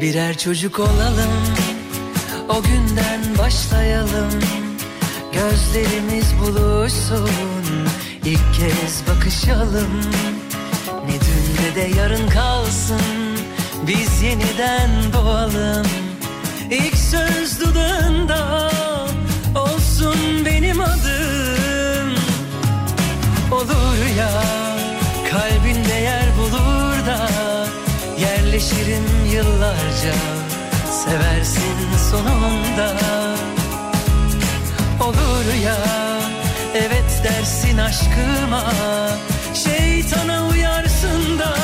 Birer çocuk olalım O günden başlayalım. Gözlerimiz buluşsun ilk kez bakışalım. Ne dün ne de yarın kalsın Biz yeniden doğalım. İlk söz dudağında Olsun benim adım. Olur ya Yerleşirim yıllarca Seversin sonunda. Olur ya Evet dersin aşkıma. Şeytana uyarsın da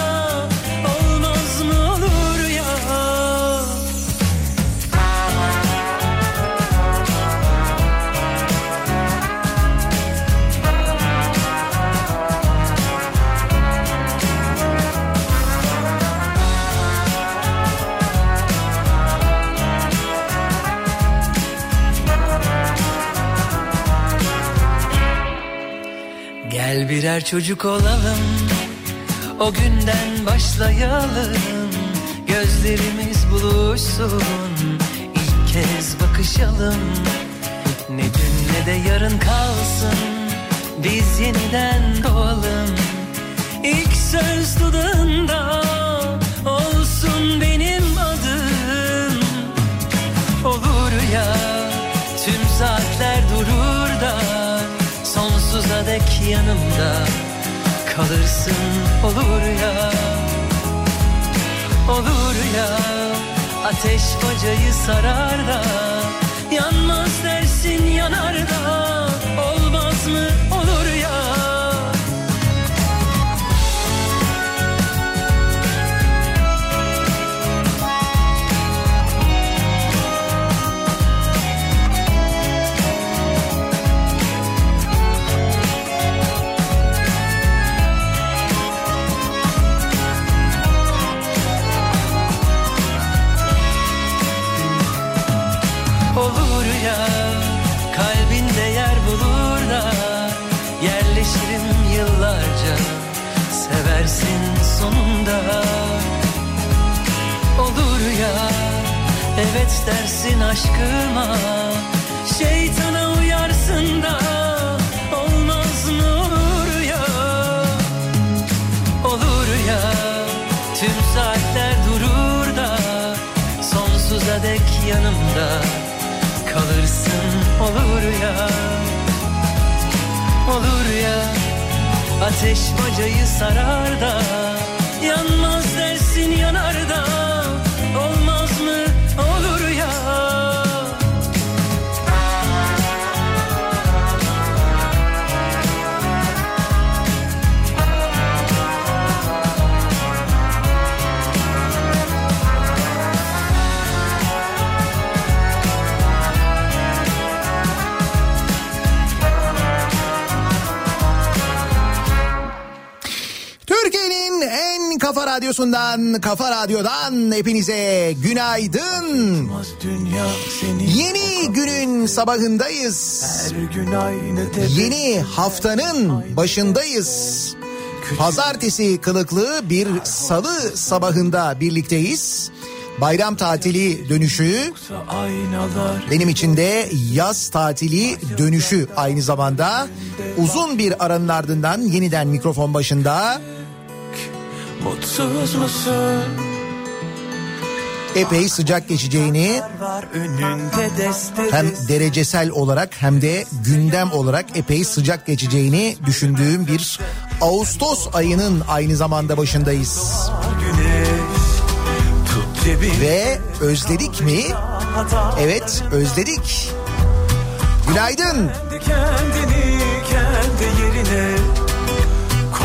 Gel birer çocuk olalım. O günden başlayalım. Gözlerimiz buluşsun. İlk kez bakışalım. Ne dün ne de yarın kalsın. Biz yeniden doğalım. İlk söz dudağında Olsun benim adım. Olur ya Tüm saatler Dek yanımda Kalırsın olur ya. Olur ya Ateş bacayı sarar da Yanmaz dersin yanar da Olmaz mı sonunda. Olur ya evet dersin aşkıma. Şeytana uyarsın da olmaz mı olur ya? Olur ya tüm saatler durur da Sonsuza dek yanımda kalırsın. Olur ya Olur ya ateş bacayı sarar da Yanmaz dersin yanar kafa radyosundan, kafa radyodan hepinize günaydın. Yeni günün sabahındayız. gün. Yeni haftanın başındayız. Pazartesi kılıklı bir salı sabahında birlikteyiz. Bayram tatili dönüşü benim için de yaz tatili dönüşü aynı zamanda. Uzun bir aranın ardından yeniden mikrofon başında mutsuz musun? epey sıcak geçeceğini hem derecesel olarak hem de gündem olarak epey sıcak geçeceğini düşündüğüm bir Ağustos ayının aynı zamanda başındayız. Ve özledik mi? Evet özledik. Günaydın. Kendi kendini kendi yerine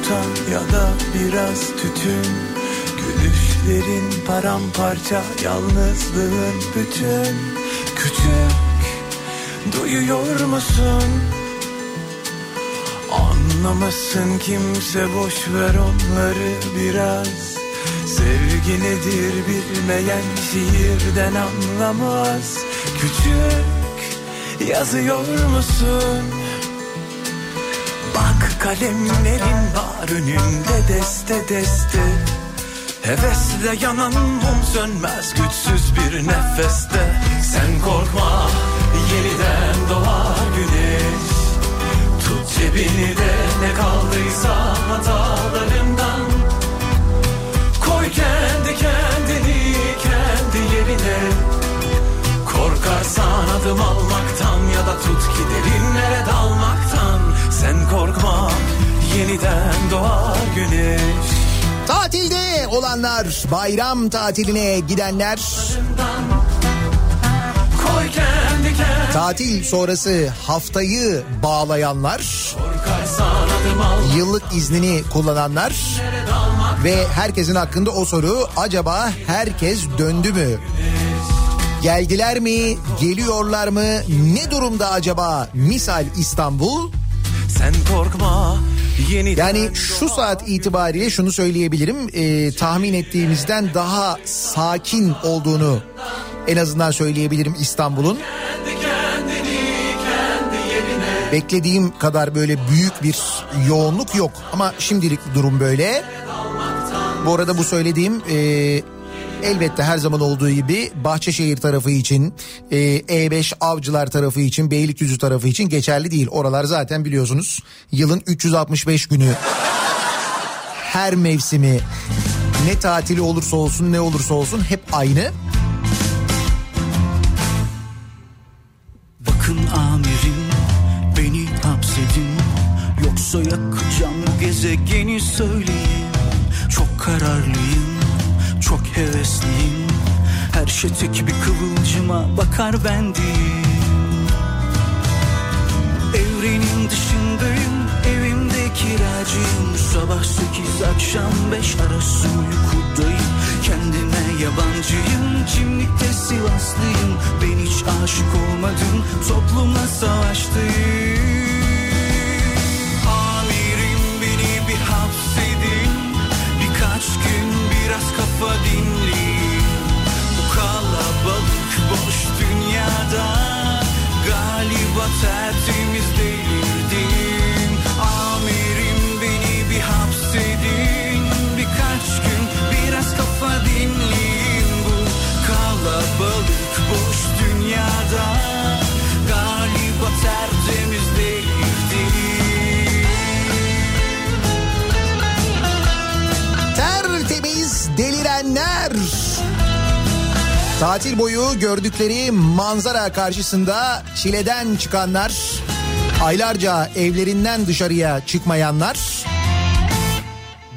olsan ya da biraz tütün Gülüşlerin paramparça yalnızlığın bütün Küçük duyuyor musun? Anlamasın kimse boş ver onları biraz Sevgi nedir bilmeyen şiirden anlamaz Küçük yazıyor musun? Bak kalemlerin var önünde deste deste. Hevesle yanan mum sönmez güçsüz bir nefeste. Sen korkma yeniden doğar güneş. Tut cebini de ne kaldıysa hatalarından yeniden doğar güneş Tatilde olanlar, bayram tatiline gidenler, tatil sonrası haftayı bağlayanlar, yıllık iznini kullananlar ve herkesin hakkında o soru acaba herkes döndü mü? Geldiler mi? Geliyorlar mı? Ne durumda acaba? Misal İstanbul. Sen korkma Yani şu saat itibariyle şunu söyleyebilirim. Ee, tahmin ettiğimizden daha sakin olduğunu en azından söyleyebilirim İstanbul'un. Beklediğim kadar böyle büyük bir yoğunluk yok ama şimdilik durum böyle. Bu arada bu söylediğim e, elbette her zaman olduğu gibi Bahçeşehir tarafı için, e, E5 Avcılar tarafı için, Beylikdüzü tarafı için geçerli değil. Oralar zaten biliyorsunuz yılın 365 günü her mevsimi ne tatili olursa olsun ne olursa olsun hep aynı. Bakın amirim beni hapsedin Yoksa yakacağım gezegeni söyleyin Çok kararlıyım, çok hevesliyim. Her şey tek bir kıvılcıma bakar ben değil. Evrenin dışındayım, evimde kiracıyım. Sabah sekiz akşam beş arası uykudayım. Kendime yabancıyım, kimlikte Sivaslıyım. Ben hiç aşık olmadım, toplumla savaştayım kafa dinleyin Bu kalabalık boş dünyada. Galiba tertemiz Tatil boyu gördükleri manzara karşısında çileden çıkanlar, aylarca evlerinden dışarıya çıkmayanlar,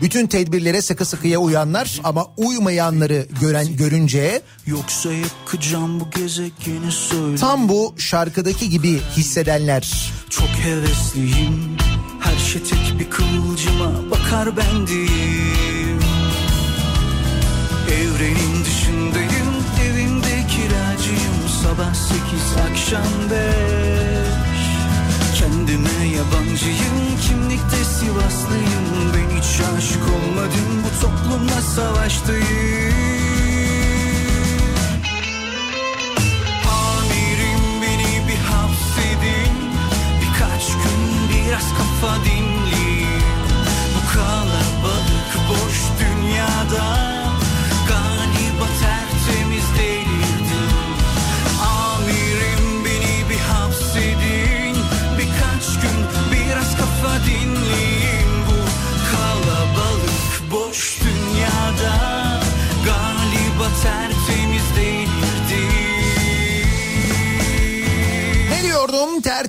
bütün tedbirlere sıkı sıkıya uyanlar ama uymayanları gören görünce Yoksa yakacağım bu gezegeni söyle. tam bu şarkıdaki gibi hissedenler. Çok hevesliyim. Her şey tek bir kıvılcıma bakar bendim Evrenin Sabah sekiz akşam beş. Kendime yabancıyım Kimlikte Sivaslıyım. Ben hiç aşık olmadım Bu toplumla savaştayım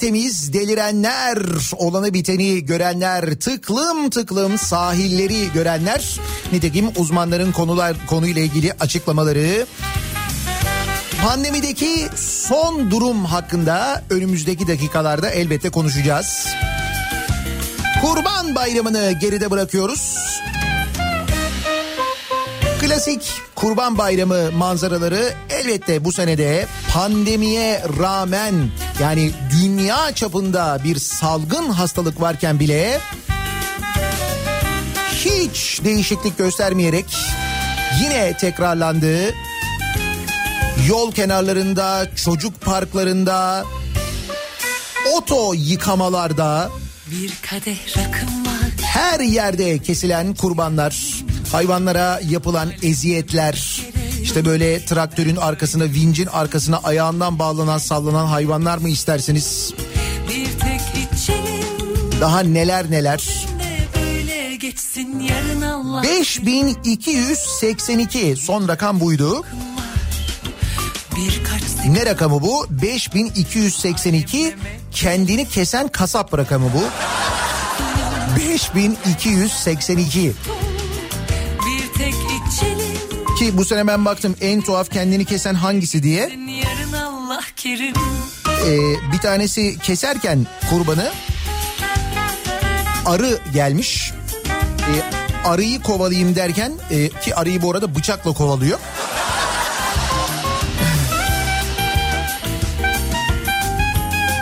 tertemiz delirenler olanı biteni görenler tıklım tıklım sahilleri görenler nitekim uzmanların konular konuyla ilgili açıklamaları pandemideki son durum hakkında önümüzdeki dakikalarda elbette konuşacağız. Kurban Bayramı'nı geride bırakıyoruz. Klasik Kurban Bayramı manzaraları elbette bu senede pandemiye rağmen yani dünya çapında bir salgın hastalık varken bile hiç değişiklik göstermeyerek yine tekrarlandı. Yol kenarlarında, çocuk parklarında, oto yıkamalarda her yerde kesilen kurbanlar, hayvanlara yapılan eziyetler, işte böyle traktörün arkasına, vincin arkasına ayağından bağlanan sallanan hayvanlar mı istersiniz? Daha neler neler. de böyle geçsin yarın Allah 5282 son rakam buydu. Ne rakamı bu? 5282 kendini kesen kasap rakamı bu. 5282 bir tek içelim ki bu sene ben baktım en tuhaf kendini kesen hangisi diye. Ee, bir tanesi keserken kurbanı arı gelmiş. Ee, arıyı kovalayayım derken e, ki arıyı bu arada bıçakla kovalıyor.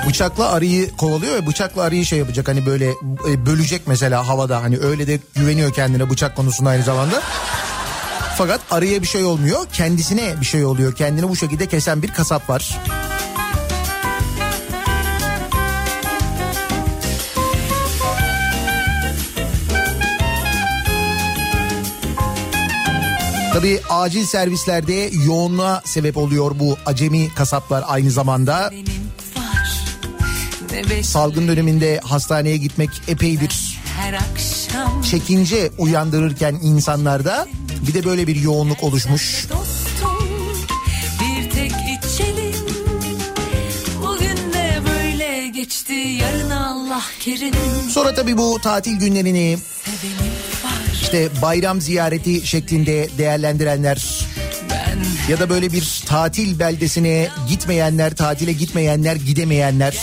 Bıçakla arıyı kovalıyor ve bıçakla arıyı şey yapacak hani böyle e, bölecek mesela havada hani öyle de güveniyor kendine bıçak konusunda aynı zamanda. Fakat arıya bir şey olmuyor kendisine bir şey oluyor kendini bu şekilde kesen bir kasap var. Tabii acil servislerde yoğunluğa sebep oluyor bu acemi kasaplar aynı zamanda. Salgın döneminde hastaneye gitmek epey bir çekince uyandırırken insanlarda bir de böyle bir yoğunluk oluşmuş. dostum bir tek içelim. Bugün de böyle geçti yarın Allah kerim. Sonra tabii bu tatil günlerini işte bayram ziyareti şeklinde değerlendirenler ya da böyle bir tatil beldesine gitmeyenler, tatile gitmeyenler, gidemeyenler.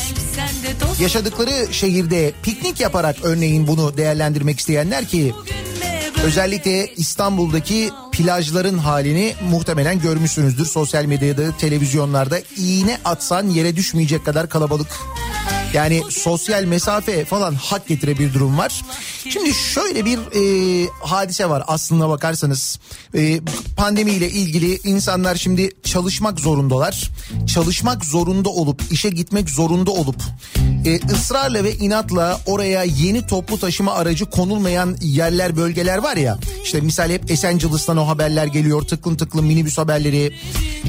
Yaşadıkları şehirde piknik yaparak örneğin bunu değerlendirmek isteyenler ki özellikle İstanbul'daki plajların halini muhtemelen görmüşsünüzdür. Sosyal medyada, televizyonlarda iğne atsan yere düşmeyecek kadar kalabalık. Yani sosyal mesafe falan hak getire bir durum var. Şimdi şöyle bir e, hadise var aslına bakarsanız. E, pandemiyle ilgili insanlar şimdi çalışmak zorundalar. Çalışmak zorunda olup işe gitmek zorunda olup e, ısrarla ve inatla oraya yeni toplu taşıma aracı konulmayan yerler bölgeler var ya. İşte misal hep Esencilis'ten o haberler geliyor tıklım tıklım minibüs haberleri.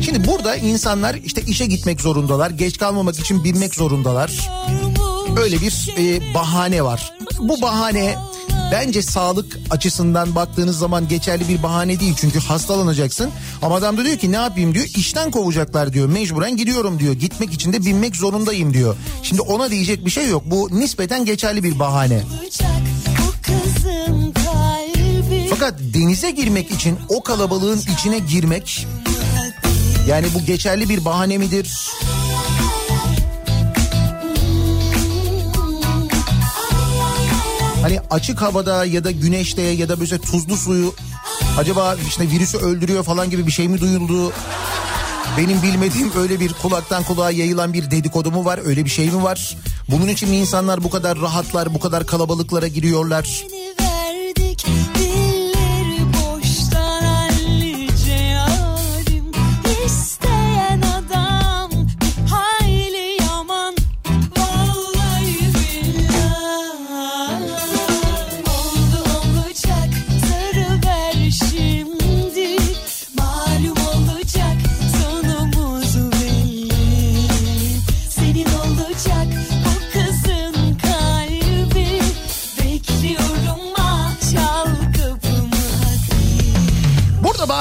Şimdi burada insanlar işte işe gitmek zorundalar. Geç kalmamak için binmek zorundalar. Öyle bir e, bahane var. Bu bahane bence sağlık açısından baktığınız zaman geçerli bir bahane değil. Çünkü hastalanacaksın. Ama adam da diyor ki ne yapayım diyor. işten kovacaklar diyor. Mecburen gidiyorum diyor. Gitmek için de binmek zorundayım diyor. Şimdi ona diyecek bir şey yok. Bu nispeten geçerli bir bahane. Fakat denize girmek için o kalabalığın içine girmek yani bu geçerli bir bahane midir? Hani açık havada ya da güneşte ya da böyle tuzlu suyu acaba işte virüsü öldürüyor falan gibi bir şey mi duyuldu? Benim bilmediğim öyle bir kulaktan kulağa yayılan bir dedikodu mu var? Öyle bir şey mi var? Bunun için mi insanlar bu kadar rahatlar, bu kadar kalabalıklara giriyorlar?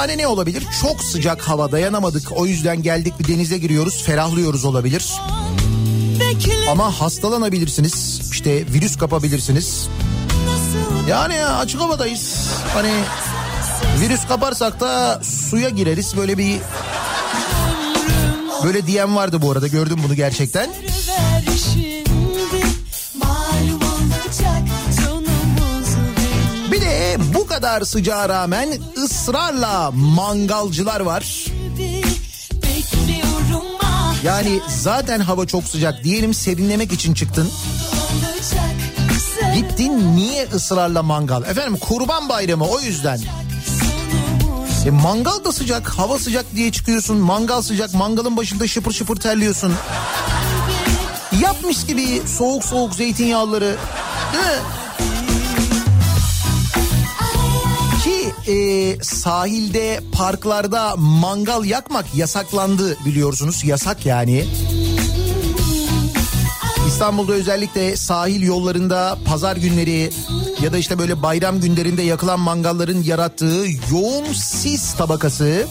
Bahane ne olabilir? Çok sıcak hava dayanamadık. O yüzden geldik bir denize giriyoruz, ferahlıyoruz olabilir. Ama hastalanabilirsiniz. İşte virüs kapabilirsiniz. Yani ya açık havadayız. Hani virüs kaparsak da suya gireriz. Böyle bir böyle diyen vardı bu arada. Gördüm bunu gerçekten. Kadar sıcağa rağmen ısrarla mangalcılar var. Yani zaten hava çok sıcak diyelim serinlemek için çıktın. Gittin niye ısrarla mangal? Efendim kurban bayramı o yüzden. E mangal da sıcak, hava sıcak diye çıkıyorsun. Mangal sıcak, mangalın başında şıpır şıpır terliyorsun. Yapmış gibi soğuk soğuk zeytinyağları. Değil mi? E, sahilde, parklarda mangal yakmak yasaklandı biliyorsunuz. Yasak yani. İstanbul'da özellikle sahil yollarında pazar günleri ya da işte böyle bayram günlerinde yakılan mangalların yarattığı yoğun sis tabakası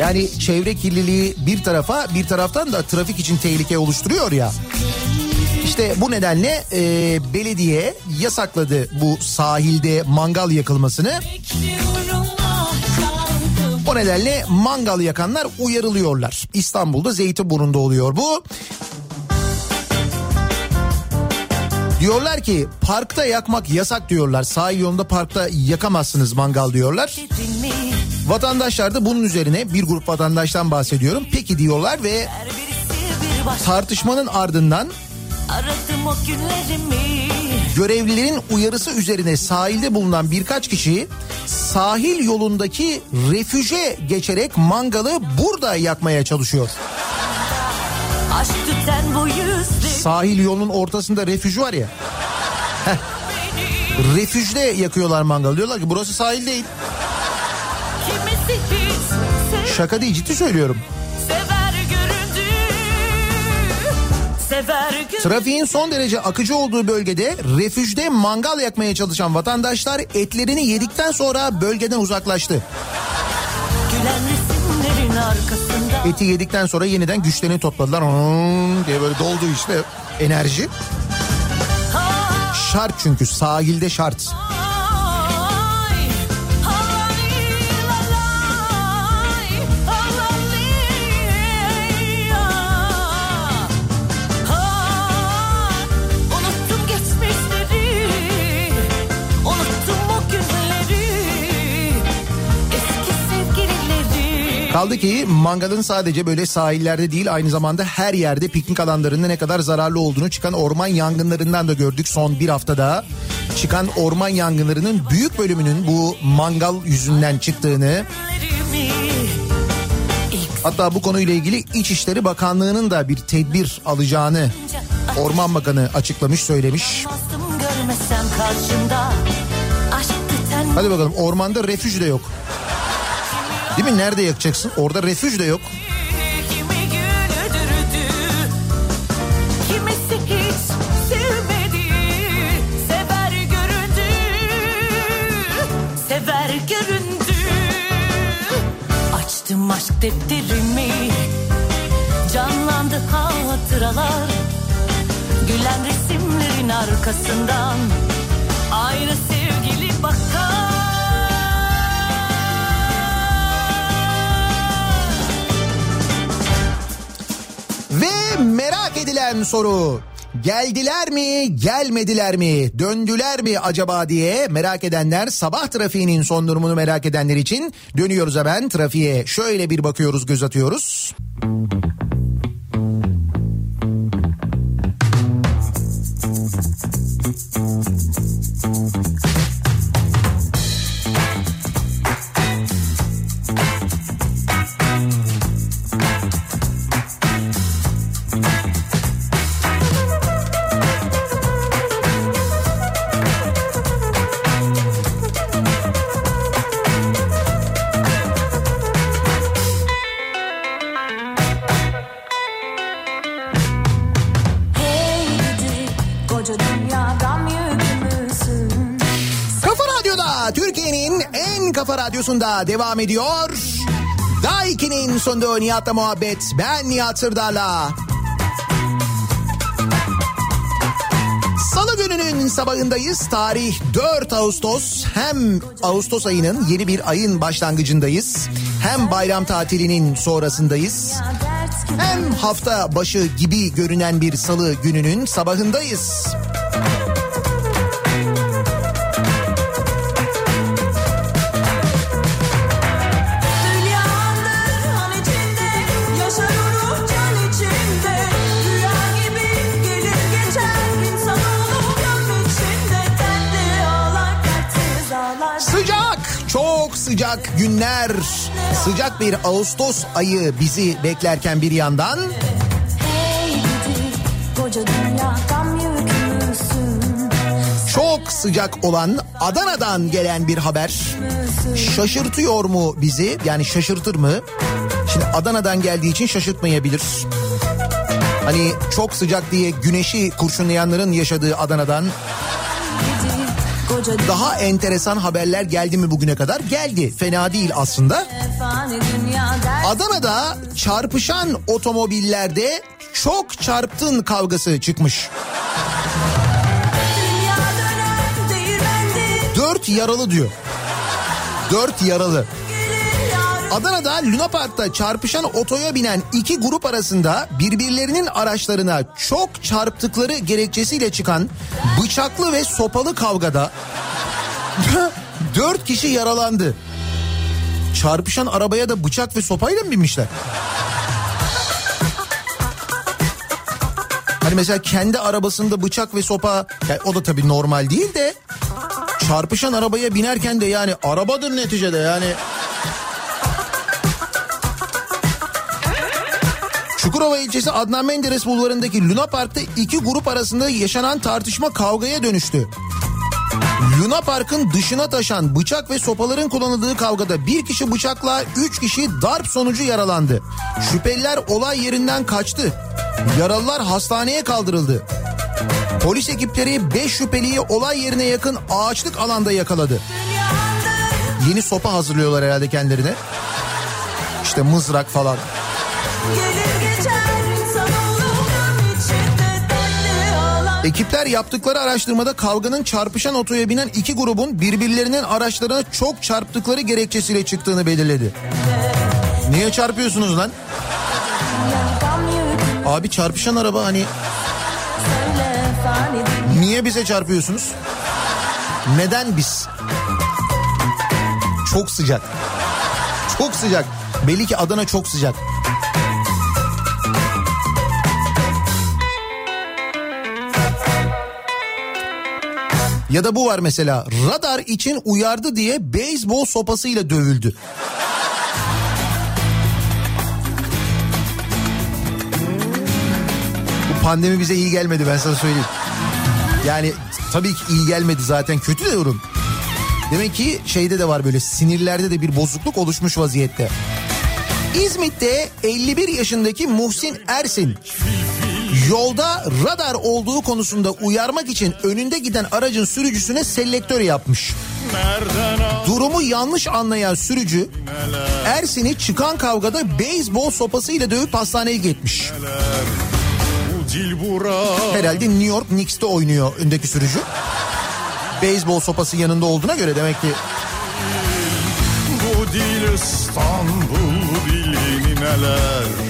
yani çevre kirliliği bir tarafa bir taraftan da trafik için tehlike oluşturuyor ya. İşte bu nedenle e, belediye yasakladı bu sahilde mangal yakılmasını. O nedenle mangal yakanlar uyarılıyorlar. İstanbul'da Zeytinburnu'nda oluyor bu. Diyorlar ki parkta yakmak yasak diyorlar. Sahil yolunda parkta yakamazsınız mangal diyorlar. Vatandaşlar da bunun üzerine bir grup vatandaştan bahsediyorum. Peki diyorlar ve tartışmanın ardından Aradım o günlerimi görevlilerin uyarısı üzerine sahilde bulunan birkaç kişi sahil yolundaki refüje geçerek mangalı burada yakmaya çalışıyor. Sahil yolunun ortasında refüj var ya. Heh. Refüjde yakıyorlar mangalı. Diyorlar ki burası sahil değil. Şaka değil ciddi söylüyorum. Trafiğin son derece akıcı olduğu bölgede refüjde mangal yakmaya çalışan vatandaşlar etlerini yedikten sonra bölgeden uzaklaştı. Eti yedikten sonra yeniden güçlerini topladılar. Hmm diye böyle doldu işte enerji. Şart çünkü sahilde şart. Ay, Kaldı ki mangalın sadece böyle sahillerde değil aynı zamanda her yerde piknik alanlarında ne kadar zararlı olduğunu çıkan orman yangınlarından da gördük son bir haftada. Çıkan orman yangınlarının büyük bölümünün bu mangal yüzünden çıktığını hatta bu konuyla ilgili İçişleri Bakanlığı'nın da bir tedbir alacağını Orman Bakanı açıklamış söylemiş. Hadi bakalım ormanda refüj de yok. Değil mi? Nerede yakacaksın? Orada refüj de yok. Açtım aşk defterimi Canlandı hatıralar Gülen resimlerin arkasından Aynı sevgili bakar Ve merak edilen soru. Geldiler mi, gelmediler mi, döndüler mi acaba diye merak edenler sabah trafiğinin son durumunu merak edenler için dönüyoruz hemen trafiğe. Şöyle bir bakıyoruz, göz atıyoruz. Kafa radyosunda devam ediyor. Daiki'nin sonunda Nihat'la muhabbet. Ben Nihat Sırdar'la. Salı gününün sabahındayız. Tarih 4 Ağustos. Hem Ağustos ayının yeni bir ayın başlangıcındayız. Hem bayram tatilinin sonrasındayız. Hem hafta başı gibi görünen bir salı gününün sabahındayız. Sıcak günler, sıcak bir Ağustos ayı bizi beklerken bir yandan çok sıcak olan Adana'dan gelen bir haber şaşırtıyor mu bizi? Yani şaşırtır mı? Şimdi Adana'dan geldiği için şaşırtmayabilir. Hani çok sıcak diye güneşi kurşunlayanların yaşadığı Adana'dan daha enteresan haberler geldi mi bugüne kadar? Geldi. Fena değil aslında. Adana'da çarpışan otomobillerde çok çarptın kavgası çıkmış. Dört yaralı diyor. Dört yaralı. Adana'da Luna Park'ta çarpışan otoya binen iki grup arasında birbirlerinin araçlarına çok çarptıkları gerekçesiyle çıkan bıçaklı ve sopalı kavgada dört kişi yaralandı. Çarpışan arabaya da bıçak ve sopayla mı binmişler? Hani mesela kendi arabasında bıçak ve sopa yani o da tabii normal değil de çarpışan arabaya binerken de yani arabadır neticede yani Çukurova ilçesi Adnan Menderes bulvarındaki Luna Park'ta iki grup arasında yaşanan tartışma kavgaya dönüştü. Luna Park'ın dışına taşan bıçak ve sopaların kullanıldığı kavgada bir kişi bıçakla üç kişi darp sonucu yaralandı. Şüpheliler olay yerinden kaçtı. Yaralılar hastaneye kaldırıldı. Polis ekipleri 5 şüpheliyi olay yerine yakın ağaçlık alanda yakaladı. Yeni sopa hazırlıyorlar herhalde kendilerine. İşte mızrak falan. gelir Ekipler yaptıkları araştırmada kavganın çarpışan otoya binen iki grubun birbirlerinin araçlarına çok çarptıkları gerekçesiyle çıktığını belirledi. Niye çarpıyorsunuz lan? Abi çarpışan araba hani niye bize çarpıyorsunuz? Neden biz? Çok sıcak. Çok sıcak. Belli ki Adana çok sıcak. Ya da bu var mesela radar için uyardı diye beyzbol sopasıyla dövüldü. Bu pandemi bize iyi gelmedi ben sana söyleyeyim. Yani tabii ki iyi gelmedi zaten kötü de yorum. Demek ki şeyde de var böyle sinirlerde de bir bozukluk oluşmuş vaziyette. İzmit'te 51 yaşındaki Muhsin Ersin yolda radar olduğu konusunda uyarmak için önünde giden aracın sürücüsüne selektör yapmış. Durumu yanlış anlayan sürücü Ersin'i çıkan kavgada beyzbol sopasıyla dövüp hastaneye gitmiş. Herhalde New York Knicks'te oynuyor öndeki sürücü. Beyzbol sopası yanında olduğuna göre demek ki Bu dil İstanbul dili neler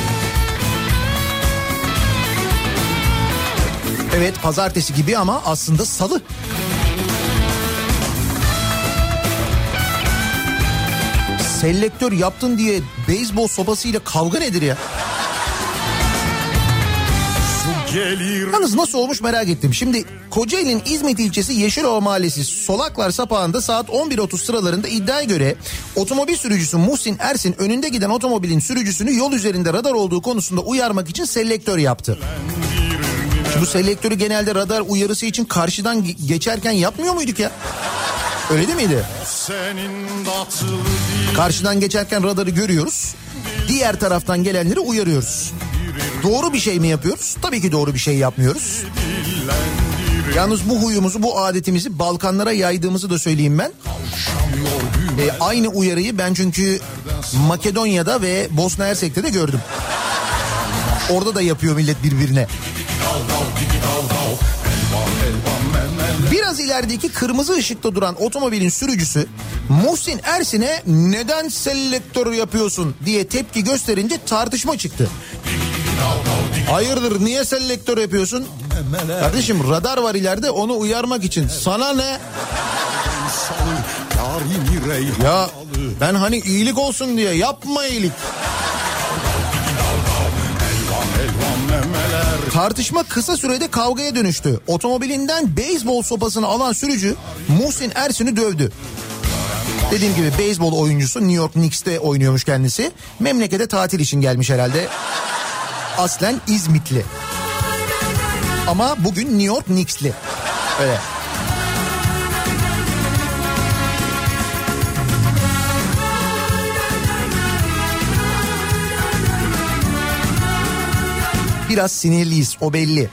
evet pazartesi gibi ama aslında salı. Selektör yaptın diye beyzbol sopasıyla kavga nedir ya? Yalnız nasıl olmuş merak ettim. Şimdi Kocaeli'nin İzmit ilçesi Yeşilova Mahallesi Solaklar Sapağı'nda saat 11.30 sıralarında iddiaya göre otomobil sürücüsü Muhsin Ersin önünde giden otomobilin sürücüsünü yol üzerinde radar olduğu konusunda uyarmak için selektör yaptı. Şimdi bu selektörü genelde radar uyarısı için karşıdan ge- geçerken yapmıyor muyduk ya? Öyle değil miydi? Karşıdan geçerken radarı görüyoruz. Diğer taraftan gelenleri uyarıyoruz. Doğru bir şey mi yapıyoruz? Tabii ki doğru bir şey yapmıyoruz. Yalnız bu huyumuzu, bu adetimizi Balkanlara yaydığımızı da söyleyeyim ben. E, aynı uyarıyı ben çünkü Makedonya'da ve Bosna Hersek'te de gördüm. Orada da yapıyor millet birbirine. Biraz ilerideki kırmızı ışıkta duran otomobilin sürücüsü Muhsin Ersin'e neden selektör yapıyorsun diye tepki gösterince tartışma çıktı. Hayırdır niye selektör yapıyorsun? Kardeşim radar var ileride onu uyarmak için. Sana ne? Ya ben hani iyilik olsun diye yapma iyilik. Tartışma kısa sürede kavgaya dönüştü. Otomobilinden beyzbol sopasını alan sürücü Muhsin Ersin'i dövdü. Dediğim gibi beyzbol oyuncusu New York Knicks'te oynuyormuş kendisi. Memlekete tatil için gelmiş herhalde. Aslen İzmitli. Ama bugün New York Knicks'li. Öyle. Biraz sinirliyiz o belli.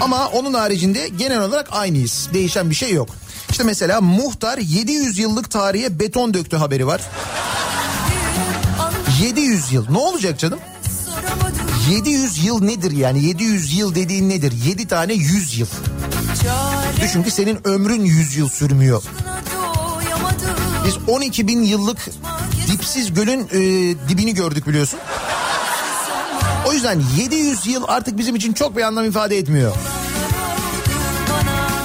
Ama onun haricinde genel olarak aynıyız. Değişen bir şey yok. İşte mesela muhtar 700 yıllık tarihe beton döktü haberi var. 700 yıl ne olacak canım? 700 yıl nedir yani 700 yıl dediğin nedir? 7 tane 100 yıl. Düşün ki senin ömrün 100 yıl sürmüyor. Biz 12 bin yıllık dipsiz gölün e, dibini gördük biliyorsun. O yüzden 700 yıl artık bizim için çok bir anlam ifade etmiyor.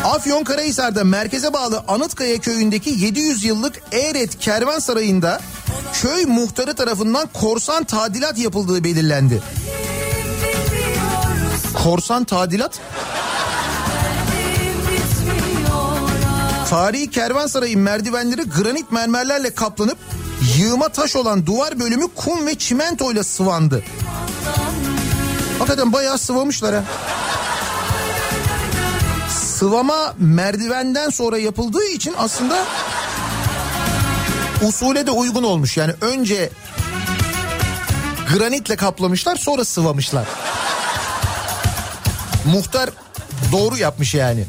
Afyonkarahisar'da merkeze bağlı Anıtkaya köyündeki 700 yıllık Eğret Kervansarayı'nda köy muhtarı tarafından korsan tadilat yapıldığı belirlendi. Korsan tadilat? Tarihi Kervansaray'ın merdivenleri granit mermerlerle kaplanıp yığma taş olan duvar bölümü kum ve çimentoyla sıvandı. Hakikaten bayağı sıvamışlar ha. Sıvama merdivenden sonra yapıldığı için aslında usule de uygun olmuş. Yani önce granitle kaplamışlar sonra sıvamışlar. Muhtar doğru yapmış yani.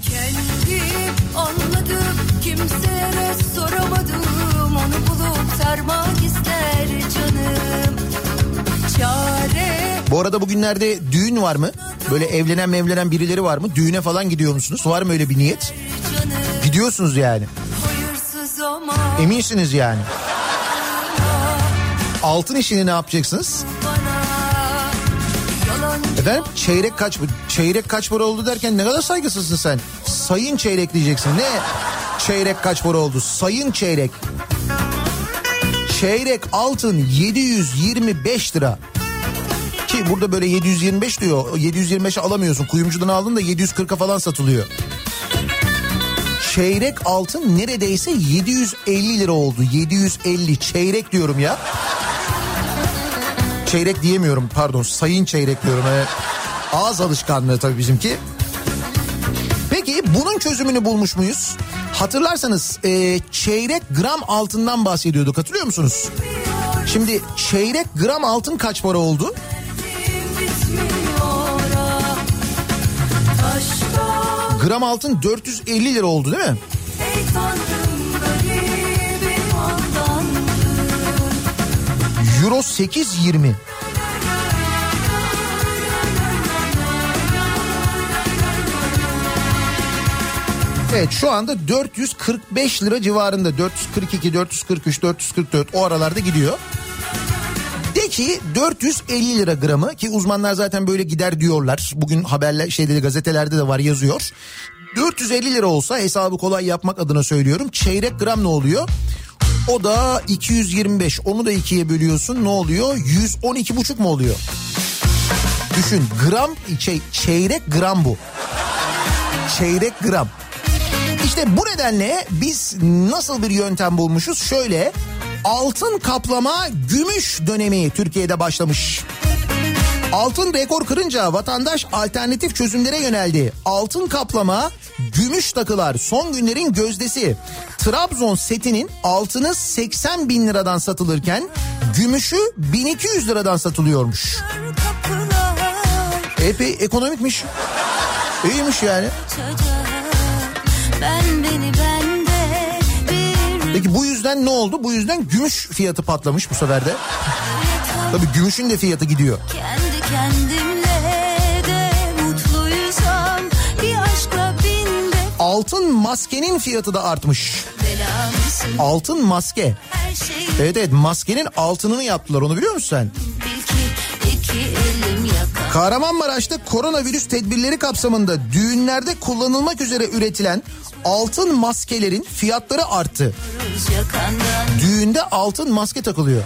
Soramadım onu bulup sarmak ister canım çare Bu arada bugünlerde düğün var mı? Böyle evlenen evlenen birileri var mı? Düğüne falan gidiyor musunuz? Var mı öyle bir niyet? Gidiyorsunuz yani. Eminsiniz yani. Altın işini ne yapacaksınız? Efendim çeyrek kaç çeyrek kaç para oldu derken ne kadar saygısızsın sen? Sayın çeyrek diyeceksin. Ne? Çeyrek kaç para oldu? Sayın çeyrek. Çeyrek altın 725 lira. Ki burada böyle 725 diyor. 725'e alamıyorsun. Kuyumcudan aldın da 740'a falan satılıyor. Çeyrek altın neredeyse 750 lira oldu. 750 çeyrek diyorum ya. Çeyrek diyemiyorum pardon sayın çeyrek diyorum. Evet. Ağız alışkanlığı tabii bizimki. Peki bunun çözümünü bulmuş muyuz? Hatırlarsanız e, çeyrek gram altından bahsediyorduk hatırlıyor musunuz? Şimdi çeyrek gram altın kaç para oldu? Gram altın 450 lira oldu değil mi? Euro 8.20. Evet şu anda 445 lira civarında 442, 443, 444 o aralarda gidiyor. De ki 450 lira gramı ki uzmanlar zaten böyle gider diyorlar. Bugün haberler şeyde gazetelerde de var yazıyor. 450 lira olsa hesabı kolay yapmak adına söylüyorum. Çeyrek gram ne oluyor? O da 225. Onu da ikiye bölüyorsun. Ne oluyor? 112 buçuk mu oluyor? Düşün gram şey çeyrek gram bu. Çeyrek gram. İşte bu nedenle biz nasıl bir yöntem bulmuşuz? Şöyle altın kaplama gümüş dönemi Türkiye'de başlamış. Altın rekor kırınca vatandaş alternatif çözümlere yöneldi. Altın kaplama, gümüş takılar son günlerin gözdesi. Trabzon setinin altını 80 bin liradan satılırken gümüşü 1200 liradan satılıyormuş. Epey ekonomikmiş. İyiymiş yani. açacak Peki bu yüzden ne oldu? Bu yüzden gümüş fiyatı patlamış bu sefer de. Tabii gümüşün de fiyatı gidiyor. kendi kendimle de mutluysam bir aşk Altın maskenin fiyatı da artmış. Altın maske. şey Evet evet maskenin altınını yaptılar onu biliyor musun sen? Kahramanmaraş'ta koronavirüs tedbirleri kapsamında düğünlerde kullanılmak üzere üretilen altın maskelerin fiyatları arttı. Düğünde altın maske takılıyor.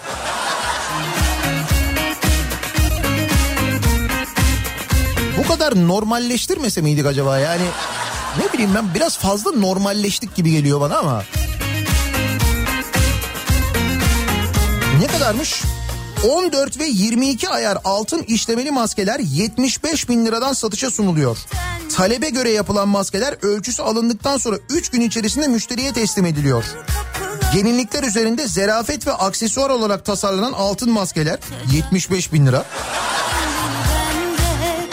Bu kadar normalleştirmese miydik acaba yani? Ne bileyim ben biraz fazla normalleştik gibi geliyor bana ama. Ne kadarmış? 14 ve 22 ayar altın işlemeli maskeler 75 bin liradan satışa sunuluyor. Talebe göre yapılan maskeler ölçüsü alındıktan sonra 3 gün içerisinde müşteriye teslim ediliyor. Gelinlikler üzerinde zerafet ve aksesuar olarak tasarlanan altın maskeler 75 bin lira.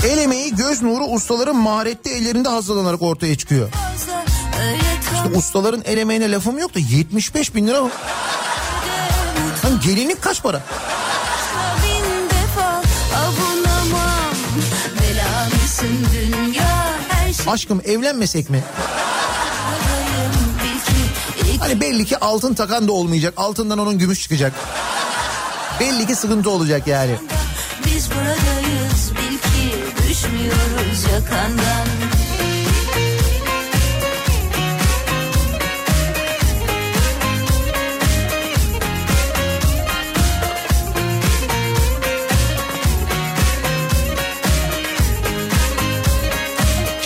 El emeği göz nuru ustaların maharetli ellerinde hazırlanarak ortaya çıkıyor. kal Ustaların el emeğine lafım yok da 75 bin lira mı? Lan gelinlik kaç para? Aşkım evlenmesek mi? Hani belli ki altın takan da olmayacak. Altından onun gümüş çıkacak. Belli ki sıkıntı olacak yani. Biz buradayız bil ki düşmüyoruz yakandan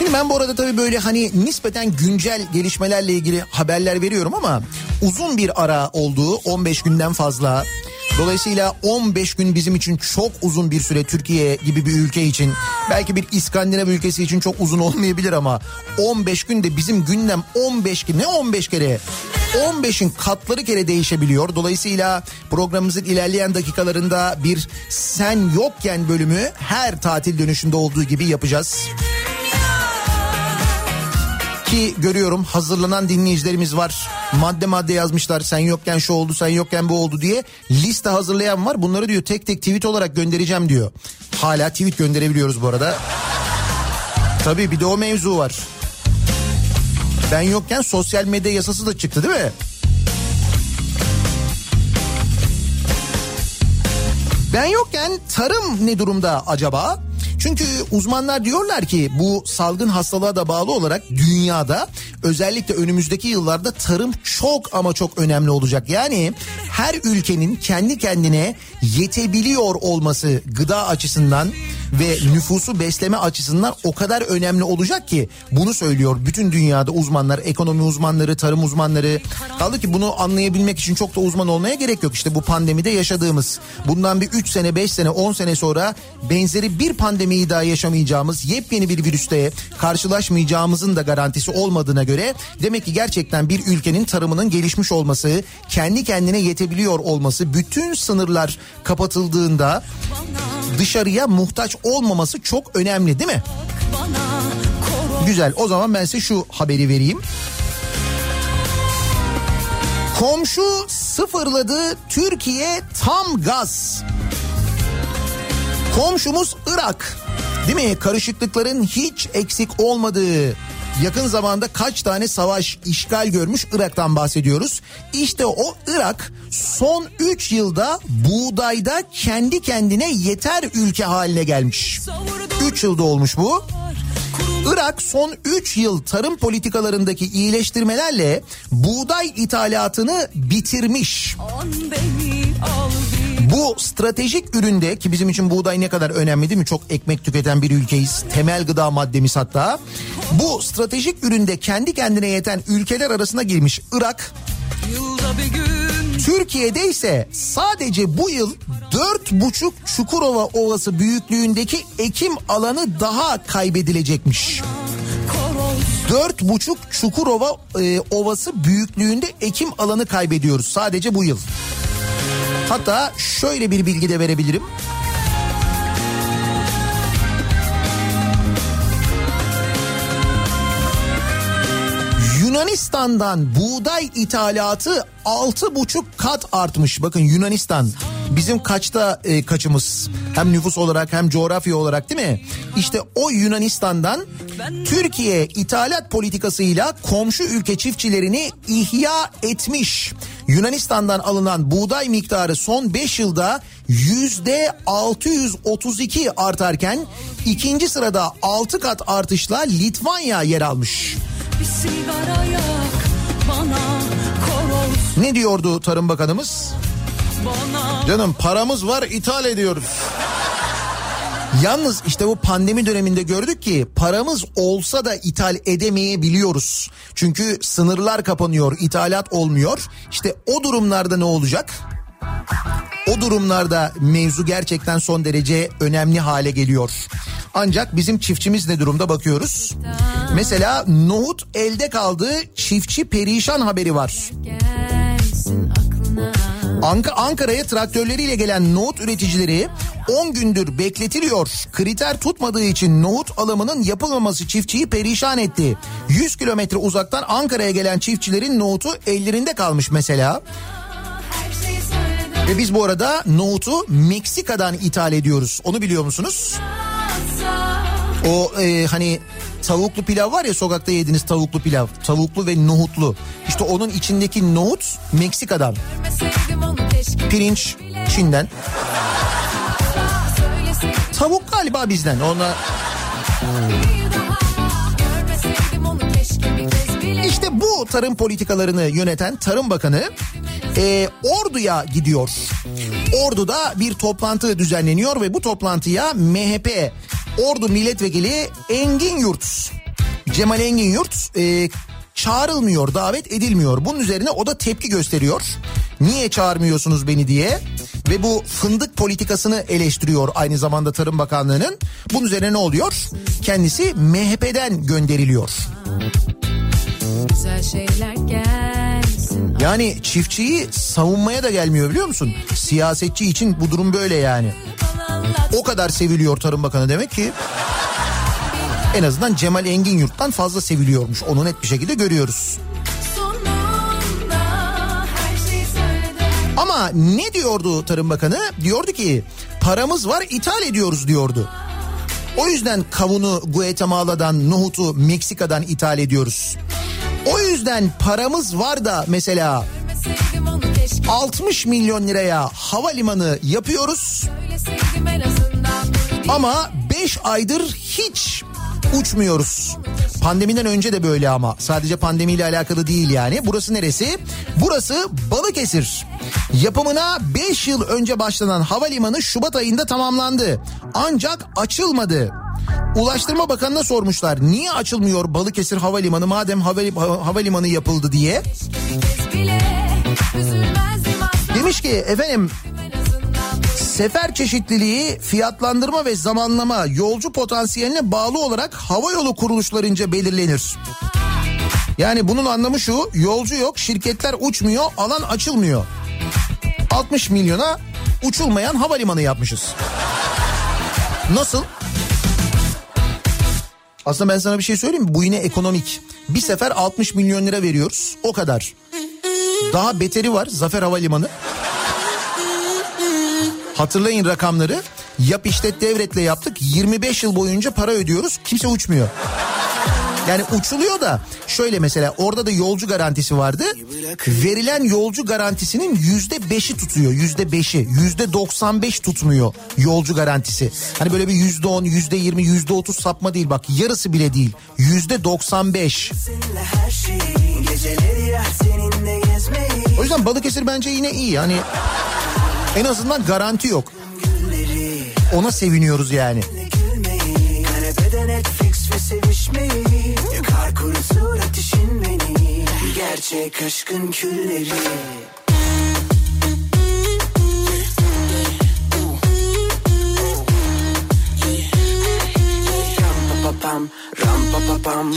Şimdi ben bu arada tabii böyle hani nispeten güncel gelişmelerle ilgili haberler veriyorum ama uzun bir ara olduğu 15 günden fazla. Dolayısıyla 15 gün bizim için çok uzun bir süre Türkiye gibi bir ülke için belki bir İskandinav ülkesi için çok uzun olmayabilir ama 15 günde bizim gündem 15 ki ne 15 kere 15'in katları kere değişebiliyor. Dolayısıyla programımızın ilerleyen dakikalarında bir sen yokken bölümü her tatil dönüşünde olduğu gibi yapacağız. Ki görüyorum hazırlanan dinleyicilerimiz var. Madde madde yazmışlar. Sen yokken şu oldu, sen yokken bu oldu diye. Liste hazırlayan var. Bunları diyor tek tek tweet olarak göndereceğim diyor. Hala tweet gönderebiliyoruz bu arada. Tabii bir de o mevzu var. Ben yokken sosyal medya yasası da çıktı değil mi? Ben yokken tarım ne durumda acaba? Çünkü uzmanlar diyorlar ki bu salgın hastalığa da bağlı olarak dünyada özellikle önümüzdeki yıllarda tarım çok ama çok önemli olacak. Yani her ülkenin kendi kendine yetebiliyor olması gıda açısından ve nüfusu besleme açısından o kadar önemli olacak ki bunu söylüyor bütün dünyada uzmanlar, ekonomi uzmanları, tarım uzmanları. Kaldı ki bunu anlayabilmek için çok da uzman olmaya gerek yok. İşte bu pandemide yaşadığımız bundan bir 3 sene, 5 sene, 10 sene sonra benzeri bir pandemiyi daha yaşamayacağımız yepyeni bir virüste karşılaşmayacağımızın da garantisi olmadığına göre demek ki gerçekten bir ülkenin tarımının gelişmiş olması, kendi kendine yetebiliyor olması, bütün sınırlar kapatıldığında dışarıya muhtaç olmaması çok önemli değil mi? Güzel o zaman ben size şu haberi vereyim. Komşu sıfırladı Türkiye tam gaz. Komşumuz Irak. Değil mi? Karışıklıkların hiç eksik olmadığı yakın zamanda kaç tane savaş işgal görmüş Irak'tan bahsediyoruz. İşte o Irak son 3 yılda buğdayda kendi kendine yeter ülke haline gelmiş. 3 yılda olmuş bu. Irak son 3 yıl tarım politikalarındaki iyileştirmelerle buğday ithalatını bitirmiş. Bu stratejik üründe ki bizim için buğday ne kadar önemli değil mi? Çok ekmek tüketen bir ülkeyiz. Temel gıda maddemiz hatta. Bu stratejik üründe kendi kendine yeten ülkeler arasına girmiş Irak. Türkiye'de ise sadece bu yıl 4,5 Çukurova Ovası büyüklüğündeki ekim alanı daha kaybedilecekmiş. 4,5 Çukurova e, Ovası büyüklüğünde ekim alanı kaybediyoruz sadece bu yıl. Hatta şöyle bir bilgi de verebilirim. Yunanistan'dan buğday ithalatı 6,5 kat artmış. Bakın Yunanistan bizim kaçta e, kaçımız? Hem nüfus olarak hem coğrafya olarak değil mi? İşte o Yunanistan'dan Türkiye ithalat politikasıyla komşu ülke çiftçilerini ihya etmiş. Yunanistan'dan alınan buğday miktarı son 5 yılda yüzde 632 artarken ikinci sırada 6 kat artışla Litvanya yer almış. Yak Ne diyordu Tarım Bakanımız? bana Canım paramız var ithal ediyoruz. Yalnız işte bu pandemi döneminde gördük ki paramız olsa da ithal edemeyebiliyoruz. Çünkü sınırlar kapanıyor, ithalat olmuyor. İşte o durumlarda ne olacak? O durumlarda mevzu gerçekten son derece önemli hale geliyor. Ancak bizim çiftçimiz ne durumda bakıyoruz. Mesela nohut elde kaldı, çiftçi perişan haberi var. Ank- Ankara'ya traktörleriyle gelen nohut üreticileri 10 gündür bekletiliyor. Kriter tutmadığı için nohut alımının yapılmaması çiftçiyi perişan etti. 100 kilometre uzaktan Ankara'ya gelen çiftçilerin nohutu ellerinde kalmış mesela. Ve biz bu arada nohutu Meksika'dan ithal ediyoruz. Onu biliyor musunuz? O e, hani tavuklu pilav var ya sokakta yediğiniz tavuklu pilav. Tavuklu ve nohutlu. İşte onun içindeki nohut Meksika'dan. Pirinç Çin'den. Tavuk galiba bizden. Ona bir bu tarım politikalarını yöneten Tarım Bakanı e, Ordu'ya gidiyor. Ordu'da bir toplantı düzenleniyor ve bu toplantıya MHP Ordu Milletvekili Engin Yurt, Cemal Engin Yurt e, çağrılmıyor, davet edilmiyor. Bunun üzerine o da tepki gösteriyor. Niye çağırmıyorsunuz beni diye ve bu fındık politikasını eleştiriyor aynı zamanda Tarım Bakanlığı'nın. Bunun üzerine ne oluyor? Kendisi MHP'den gönderiliyor. Güzel şeyler gelsin Yani çiftçiyi savunmaya da gelmiyor biliyor musun? Siyasetçi için bu durum böyle yani. O kadar seviliyor Tarım Bakanı demek ki. En azından Cemal Engin Yurt'tan fazla seviliyormuş. Onu net bir şekilde görüyoruz. Ama ne diyordu Tarım Bakanı? Diyordu ki paramız var ithal ediyoruz diyordu. O yüzden kavunu Guatemala'dan, nohutu Meksika'dan ithal ediyoruz. O yüzden paramız var da mesela Görmeseydim onu keşke 60 milyon liraya havalimanı yapıyoruz. Ama 5 aydır hiç uçmuyoruz. Pandemiden önce de böyle ama sadece pandemiyle alakalı değil yani. Burası neresi? Burası Balıkesir. Yapımına 5 yıl önce başlanan havalimanı Şubat ayında tamamlandı. Ancak açılmadı. Ulaştırma Bakanı'na sormuşlar niye açılmıyor Balıkesir Havalimanı madem havali- ha- havalimanı yapıldı diye. Demiş ki efendim Sefer çeşitliliği, fiyatlandırma ve zamanlama yolcu potansiyeline bağlı olarak havayolu kuruluşlarınca belirlenir. Yani bunun anlamı şu, yolcu yok, şirketler uçmuyor, alan açılmıyor. 60 milyona uçulmayan havalimanı yapmışız. Nasıl? Aslında ben sana bir şey söyleyeyim mi? Bu yine ekonomik. Bir sefer 60 milyon lira veriyoruz. O kadar. Daha beteri var Zafer Havalimanı. Hatırlayın rakamları. Yap işlet devretle yaptık. 25 yıl boyunca para ödüyoruz. Kimse uçmuyor. Yani uçuluyor da şöyle mesela orada da yolcu garantisi vardı. Verilen yolcu garantisinin yüzde beşi tutuyor. Yüzde beşi. Yüzde 95 tutmuyor yolcu garantisi. Hani böyle bir yüzde on, yüzde yirmi, yüzde otuz sapma değil bak. Yarısı bile değil. Yüzde 95. O yüzden Balıkesir bence yine iyi. Hani en azından garanti yok. Ona seviniyoruz yani. Kanepede Netflix ve sevişmeyi Kurutur ateşin beni. Gerçek aşkın külleri. Pam, ram pa pa pam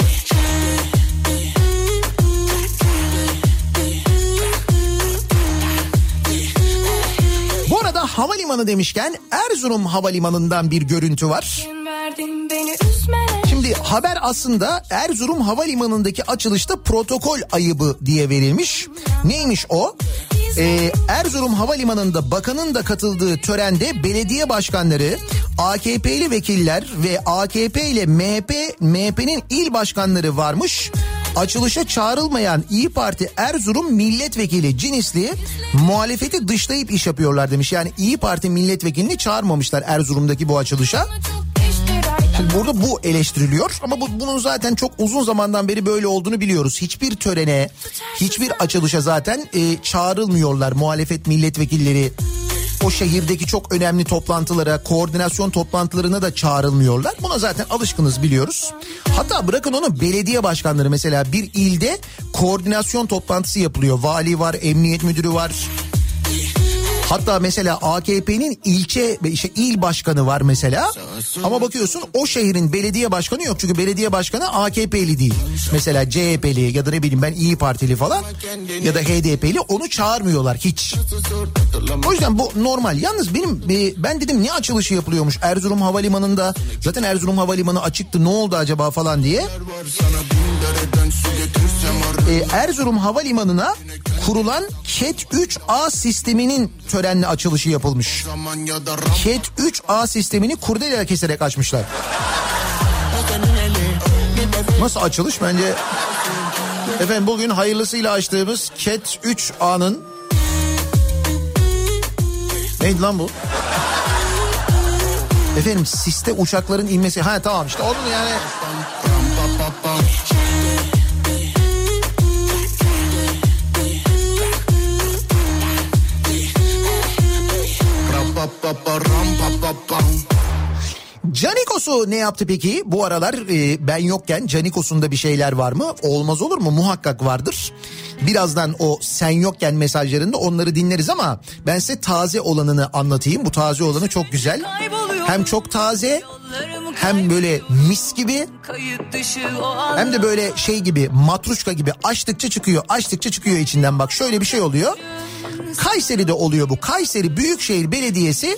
Bu arada havalimanı demişken Erzurum Havalimanı'ndan bir görüntü var. Haber aslında Erzurum Havalimanı'ndaki açılışta protokol ayıbı diye verilmiş. Neymiş o? Ee, Erzurum Havalimanı'nda bakanın da katıldığı törende belediye başkanları, AKP'li vekiller ve AKP ile MHP, MHP'nin il başkanları varmış. Açılışa çağrılmayan İyi Parti Erzurum milletvekili Cinisli muhalefeti dışlayıp iş yapıyorlar demiş. Yani İyi Parti milletvekilini çağırmamışlar Erzurum'daki bu açılışa. Şimdi burada bu eleştiriliyor ama bu, bunun zaten çok uzun zamandan beri böyle olduğunu biliyoruz. Hiçbir törene, hiçbir açılışa zaten e, çağrılmıyorlar muhalefet milletvekilleri. O şehirdeki çok önemli toplantılara, koordinasyon toplantılarına da çağrılmıyorlar. Buna zaten alışkınız biliyoruz. Hatta bırakın onu belediye başkanları mesela bir ilde koordinasyon toplantısı yapılıyor. Vali var, emniyet müdürü var. Hatta mesela AKP'nin ilçe işte il başkanı var mesela. Ama bakıyorsun o şehrin belediye başkanı yok. Çünkü belediye başkanı AKP'li değil. Mesela CHP'li ya da ne bileyim ben İyi Partili falan ya da HDP'li onu çağırmıyorlar hiç. O yüzden bu normal. Yalnız benim e, ben dedim ne açılışı yapılıyormuş Erzurum Havalimanı'nda. Zaten Erzurum Havalimanı açıktı ne oldu acaba falan diye. E, Erzurum Havalimanı'na kurulan KET 3A sisteminin törenle açılışı yapılmış. KET 3A sistemini kurdele keserek açmışlar. Nasıl açılış bence? Efendim bugün hayırlısıyla açtığımız KET 3A'nın Neydi lan bu? Efendim siste uçakların inmesi. Ha tamam işte onun yani Canikos'u ne yaptı peki? Bu aralar e, ben yokken Canikos'un da bir şeyler var mı? Olmaz olur mu? Muhakkak vardır. Birazdan o sen yokken mesajlarında onları dinleriz ama ben size taze olanını anlatayım. Bu taze olanı çok güzel. Hem çok taze hem böyle mis gibi hem de böyle şey gibi matruşka gibi açtıkça çıkıyor açtıkça çıkıyor içinden bak şöyle bir şey oluyor. Kayseri'de oluyor bu. Kayseri Büyükşehir Belediyesi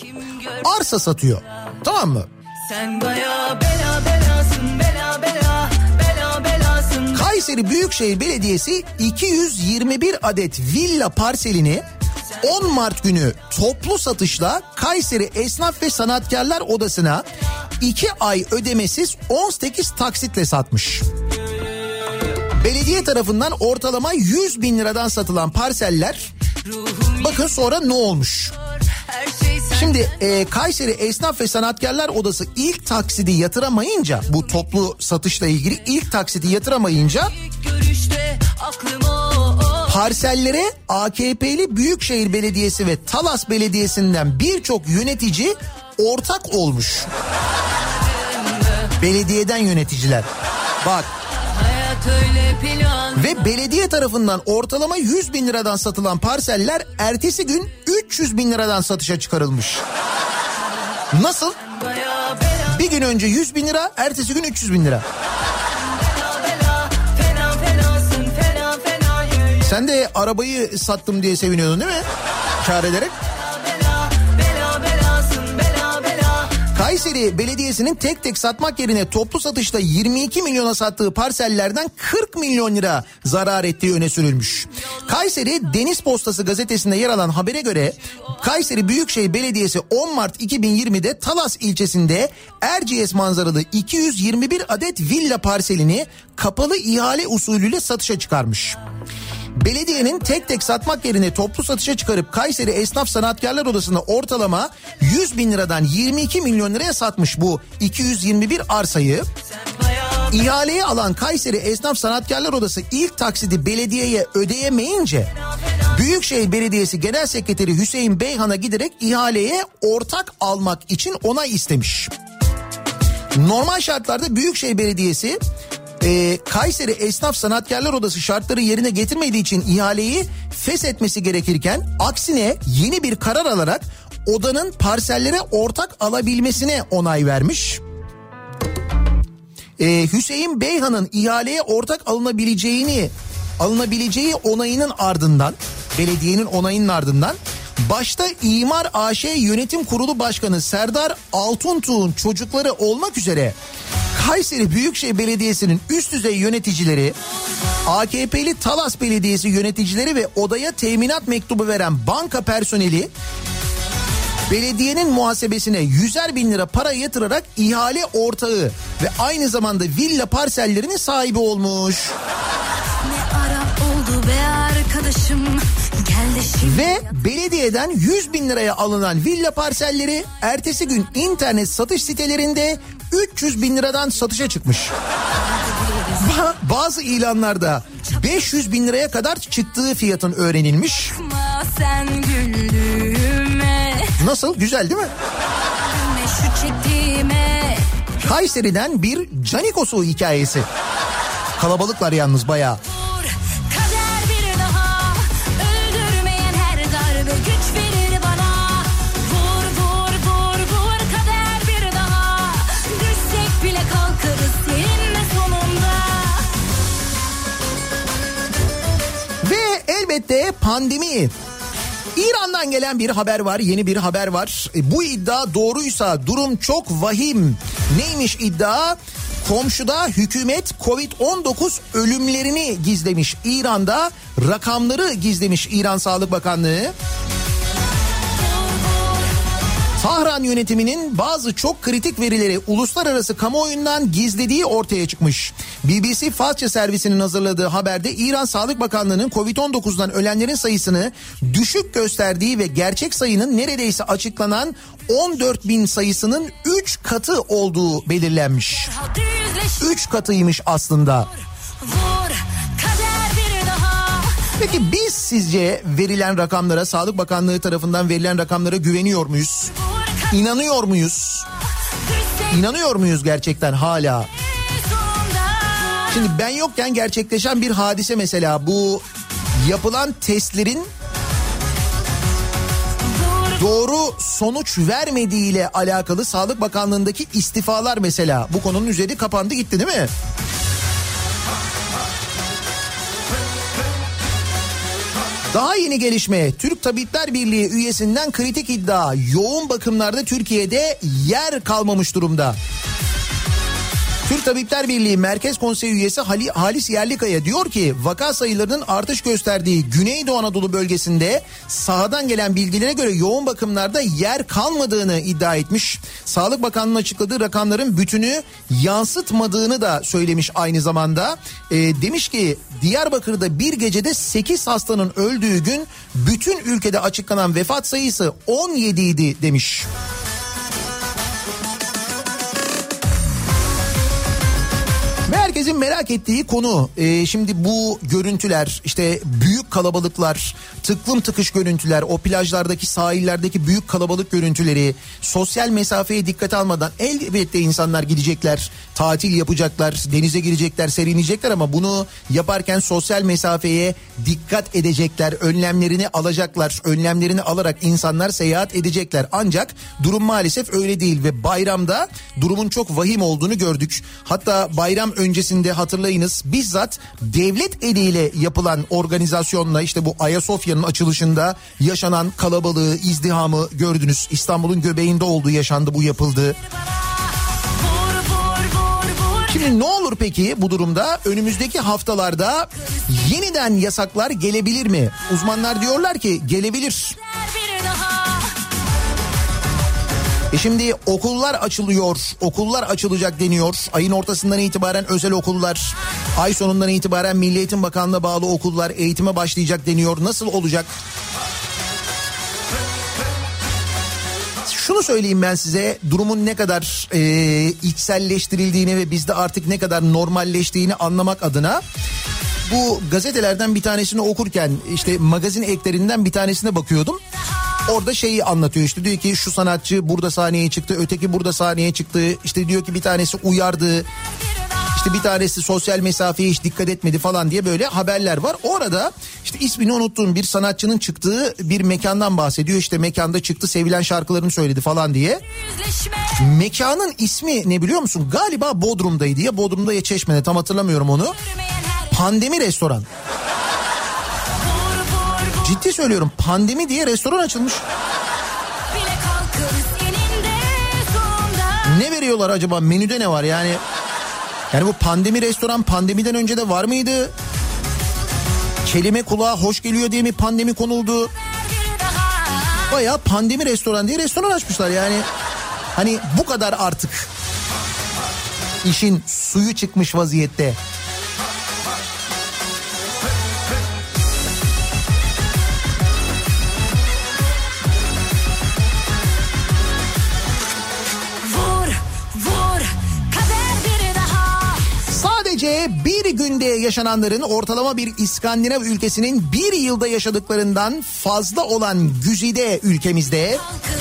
arsa satıyor. Tamam mı? Sen baya bela belasın bela bela bela belasın Kayseri Büyükşehir Belediyesi 221 adet villa parselini 10 Mart günü toplu satışla Kayseri Esnaf ve Sanatkarlar Odası'na 2 ay ödemesiz 18 taksitle satmış. Belediye tarafından ortalama 100 bin liradan satılan parseller bakın sonra ne olmuş? Şimdi e, Kayseri Esnaf ve Sanatkarlar Odası ilk taksidi yatıramayınca bu toplu satışla ilgili ilk taksidi yatıramayınca parsellere AKP'li Büyükşehir Belediyesi ve Talas Belediyesi'nden birçok yönetici ortak olmuş. Belediyeden yöneticiler. Bak ve belediye tarafından ortalama 100 bin liradan satılan parseller ertesi gün 300 bin liradan satışa çıkarılmış. Nasıl? Bir gün önce 100 bin lira, ertesi gün 300 bin lira. Sen de arabayı sattım diye seviniyordun değil mi? Kar ederek. Kayseri Belediyesi'nin tek tek satmak yerine toplu satışta 22 milyona sattığı parsellerden 40 milyon lira zarar ettiği öne sürülmüş. Kayseri Deniz Postası gazetesinde yer alan habere göre Kayseri Büyükşehir Belediyesi 10 Mart 2020'de Talas ilçesinde Erciyes manzaralı 221 adet villa parselini kapalı ihale usulüyle satışa çıkarmış. Belediyenin tek tek satmak yerine toplu satışa çıkarıp Kayseri Esnaf Sanatkarlar Odası'na ortalama 100 bin liradan 22 milyon liraya satmış bu 221 arsayı. İhaleye alan Kayseri Esnaf Sanatkarlar Odası ilk taksidi belediyeye ödeyemeyince Büyükşehir Belediyesi Genel Sekreteri Hüseyin Beyhan'a giderek ihaleye ortak almak için onay istemiş. Normal şartlarda Büyükşehir Belediyesi e, Kayseri Esnaf Sanatkarlar Odası şartları yerine getirmediği için ihaleyi feshetmesi gerekirken aksine yeni bir karar alarak odanın parsellere ortak alabilmesine onay vermiş. E, Hüseyin Beyhan'ın ihaleye ortak alınabileceğini alınabileceği onayının ardından belediyenin onayının ardından başta İmar AŞ Yönetim Kurulu Başkanı Serdar Altuntuğ'un çocukları olmak üzere Kayseri Büyükşehir Belediyesi'nin üst düzey yöneticileri AKP'li Talas Belediyesi yöneticileri ve odaya teminat mektubu veren banka personeli belediyenin muhasebesine yüzer bin lira para yatırarak ihale ortağı ve aynı zamanda villa parsellerinin sahibi olmuş. Ne ara oldu Ve belediyeden 100 bin liraya alınan villa parselleri ertesi gün internet satış sitelerinde 300 bin liradan satışa çıkmış. Ba- Bazı ilanlarda 500 bin liraya kadar çıktığı fiyatın öğrenilmiş. Nasıl? Güzel değil mi? Kayseri'den bir Canikosu hikayesi. Kalabalıklar yalnız bayağı. Elbette pandemi. İran'dan gelen bir haber var, yeni bir haber var. E, Bu iddia doğruysa durum çok vahim. Neymiş iddia? Komşuda hükümet Covid-19 ölümlerini gizlemiş. İran'da rakamları gizlemiş İran Sağlık Bakanlığı. Tahran yönetiminin bazı çok kritik verileri uluslararası kamuoyundan gizlediği ortaya çıkmış. BBC Farsça servisinin hazırladığı haberde İran Sağlık Bakanlığı'nın Covid-19'dan ölenlerin sayısını düşük gösterdiği ve gerçek sayının neredeyse açıklanan 14 bin sayısının 3 katı olduğu belirlenmiş. Hadi yüzleş 3 katıymış aslında. Peki biz sizce verilen rakamlara, Sağlık Bakanlığı tarafından verilen rakamlara güveniyor muyuz? İnanıyor muyuz? İnanıyor muyuz gerçekten hala? Şimdi ben yokken gerçekleşen bir hadise mesela bu yapılan testlerin doğru sonuç vermediğiyle alakalı Sağlık Bakanlığı'ndaki istifalar mesela bu konunun üzeri kapandı gitti değil mi? Daha yeni gelişme Türk Tabipler Birliği üyesinden kritik iddia yoğun bakımlarda Türkiye'de yer kalmamış durumda. Türk Tabipler Birliği Merkez Konseyi üyesi Hali- Halis Yerlikaya diyor ki vaka sayılarının artış gösterdiği Güneydoğu Anadolu bölgesinde sahadan gelen bilgilere göre yoğun bakımlarda yer kalmadığını iddia etmiş. Sağlık Bakanlığı'nın açıkladığı rakamların bütünü yansıtmadığını da söylemiş aynı zamanda. Ee, demiş ki Diyarbakır'da bir gecede 8 hastanın öldüğü gün bütün ülkede açıklanan vefat sayısı 17 idi demiş. Herkesin merak ettiği konu e, şimdi bu görüntüler işte büyük kalabalıklar tıklım tıkış görüntüler o plajlardaki sahillerdeki büyük kalabalık görüntüleri sosyal mesafeye dikkat almadan elbette insanlar gidecekler tatil yapacaklar denize girecekler serinleyecekler ama bunu yaparken sosyal mesafeye dikkat edecekler önlemlerini alacaklar önlemlerini alarak insanlar seyahat edecekler. Ancak durum maalesef öyle değil ve bayramda durumun çok vahim olduğunu gördük. Hatta bayram öncesinde hatırlayınız bizzat devlet eliyle yapılan organizasyonla işte bu Ayasofya'nın açılışında yaşanan kalabalığı, izdihamı gördünüz. İstanbul'un göbeğinde olduğu yaşandı bu yapıldı. Şimdi ne olur peki bu durumda önümüzdeki haftalarda yeniden yasaklar gelebilir mi? Uzmanlar diyorlar ki gelebilir. E şimdi okullar açılıyor, okullar açılacak deniyor. Ayın ortasından itibaren özel okullar, ay sonundan itibaren Milli Eğitim Bakanlığı'na bağlı okullar eğitime başlayacak deniyor. Nasıl olacak? Şunu söyleyeyim ben size durumun ne kadar e, içselleştirildiğini ve bizde artık ne kadar normalleştiğini anlamak adına bu gazetelerden bir tanesini okurken işte magazin eklerinden bir tanesine bakıyordum. Orada şeyi anlatıyor işte diyor ki şu sanatçı burada sahneye çıktı öteki burada sahneye çıktı işte diyor ki bir tanesi uyardı işte bir tanesi sosyal mesafeye hiç dikkat etmedi falan diye böyle haberler var. Orada işte ismini unuttuğum bir sanatçının çıktığı bir mekandan bahsediyor. İşte mekanda çıktı sevilen şarkılarını söyledi falan diye. Mekanın ismi ne biliyor musun? Galiba Bodrum'daydı ya Bodrum'da ya Çeşme'de tam hatırlamıyorum onu. Pandemi restoran. Ciddi söylüyorum pandemi diye restoran açılmış. Ne veriyorlar acaba menüde ne var yani? Yani bu pandemi restoran pandemiden önce de var mıydı? Kelime kulağa hoş geliyor diye mi pandemi konuldu? Baya pandemi restoran diye restoran açmışlar yani. Hani bu kadar artık işin suyu çıkmış vaziyette. Günde yaşananların ortalama bir İskandinav ülkesinin bir yılda yaşadıklarından fazla olan güzide ülkemizde ben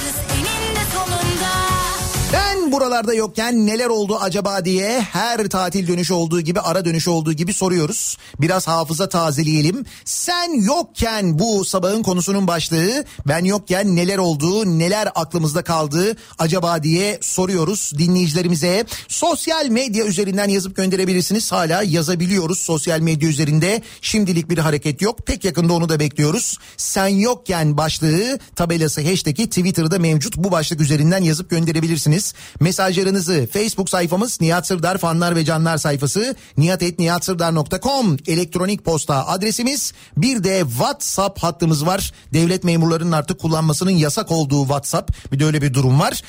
buralarda yokken neler oldu acaba diye her tatil dönüşü olduğu gibi ara dönüşü olduğu gibi soruyoruz. Biraz hafıza tazeleyelim. Sen yokken bu sabahın konusunun başlığı ben yokken neler oldu neler aklımızda kaldı acaba diye soruyoruz dinleyicilerimize. Sosyal medya üzerinden yazıp gönderebilirsiniz. Hala yazabiliyoruz sosyal medya üzerinde. Şimdilik bir hareket yok. Pek yakında onu da bekliyoruz. Sen yokken başlığı tabelası hashtag'i Twitter'da mevcut. Bu başlık üzerinden yazıp gönderebilirsiniz. Mesajlarınızı Facebook sayfamız Nihat Sırdar fanlar ve canlar sayfası nihatetnihatsırdar.com elektronik posta adresimiz. Bir de WhatsApp hattımız var. Devlet memurlarının artık kullanmasının yasak olduğu WhatsApp. Bir de öyle bir durum var.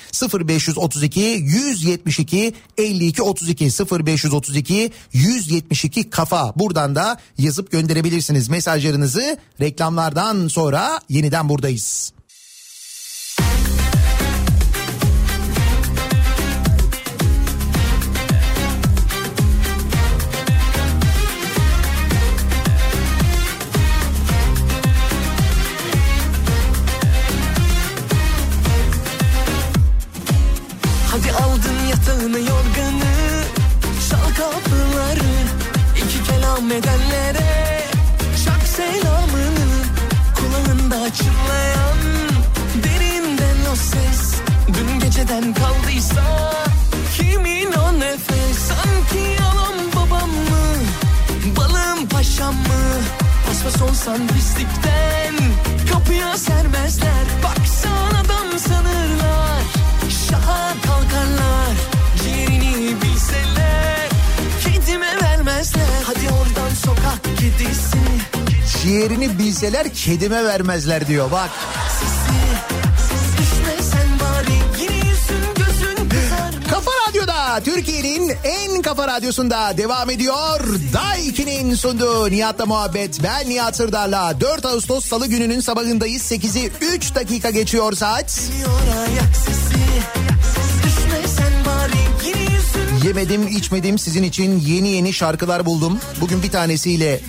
0532 172 52 32 0532 172 kafa. Buradan da yazıp gönderebilirsiniz mesajlarınızı. Reklamlardan sonra yeniden buradayız. Yatağını yorganı Çal kapıları iki kelam edenlere Çak selamını Kulağında çınlayan Derinden o ses. Dün geceden kaldıysa Kimin o nefes? Sanki yalan babam mı Balım paşam mı? Paspas olsan pislikten Kapıya sermezler. Baksan adam sanırlar Şaha kalkarlar Ciğerini bilseler Kedime vermezler Hadi oradan sokak kedisi Ciğerini bilseler kedime vermezler diyor bak. Türkiye'nin en kafa radyosunda devam ediyor. Day 2'nin sunduğu Nihat'la muhabbet. Ben Nihat Sırdar'la 4 Ağustos Salı gününün sabahındayız. 8'i 3 dakika geçiyor saat. Geliyor ayak sesi Düşme Yemedim içmedim sizin için yeni yeni şarkılar buldum. Bugün bir tanesiyle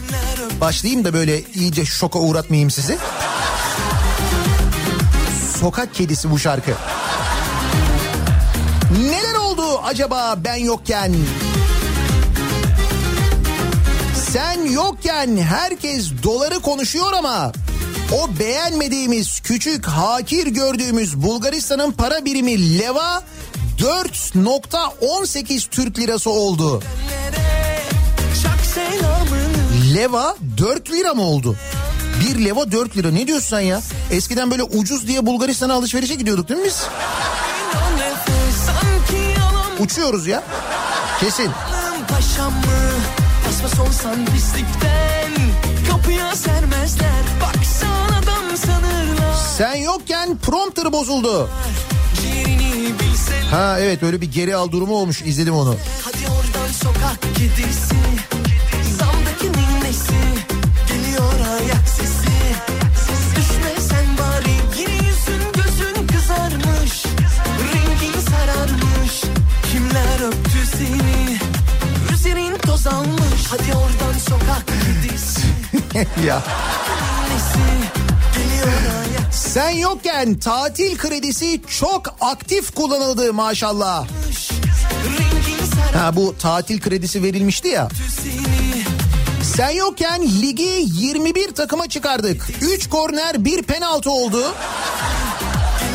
başlayayım da böyle iyice şoka uğratmayayım sizi. Sokak kedisi bu şarkı. Neler oldu acaba ben yokken? Sen yokken herkes doları konuşuyor ama o beğenmediğimiz küçük hakir gördüğümüz Bulgaristan'ın para birimi leva 4.18 Türk lirası oldu. Leva 4 lira mı oldu? Bir leva 4 lira ne diyorsun sen ya? Eskiden böyle ucuz diye Bulgaristan'a alışverişe gidiyorduk değil mi biz? Uçuyoruz ya. Kesin. Paşam mı Paspas olsan pislikten Kapıya sermezler Baksan adam sanırlar Sen yokken prompter bozuldu. Ha evet böyle bir geri al durumu olmuş. İzledim onu. Hadi oradan sokak kedisi. Zamdaki ninnesi. Geliyor ayak sesi. Düşme sen bari. Yine yüzün gözün kızarmış. Rengin sararmış. Kimler öptü seni? Üzerin toz almış Hadi oradan sokak kedisi. Ya. Sen yokken tatil kredisi çok aktif kullanıldı maşallah. Ha bu tatil kredisi verilmişti ya. Sen yokken ligi 21 takıma çıkardık. 3 korner, 1 penaltı oldu.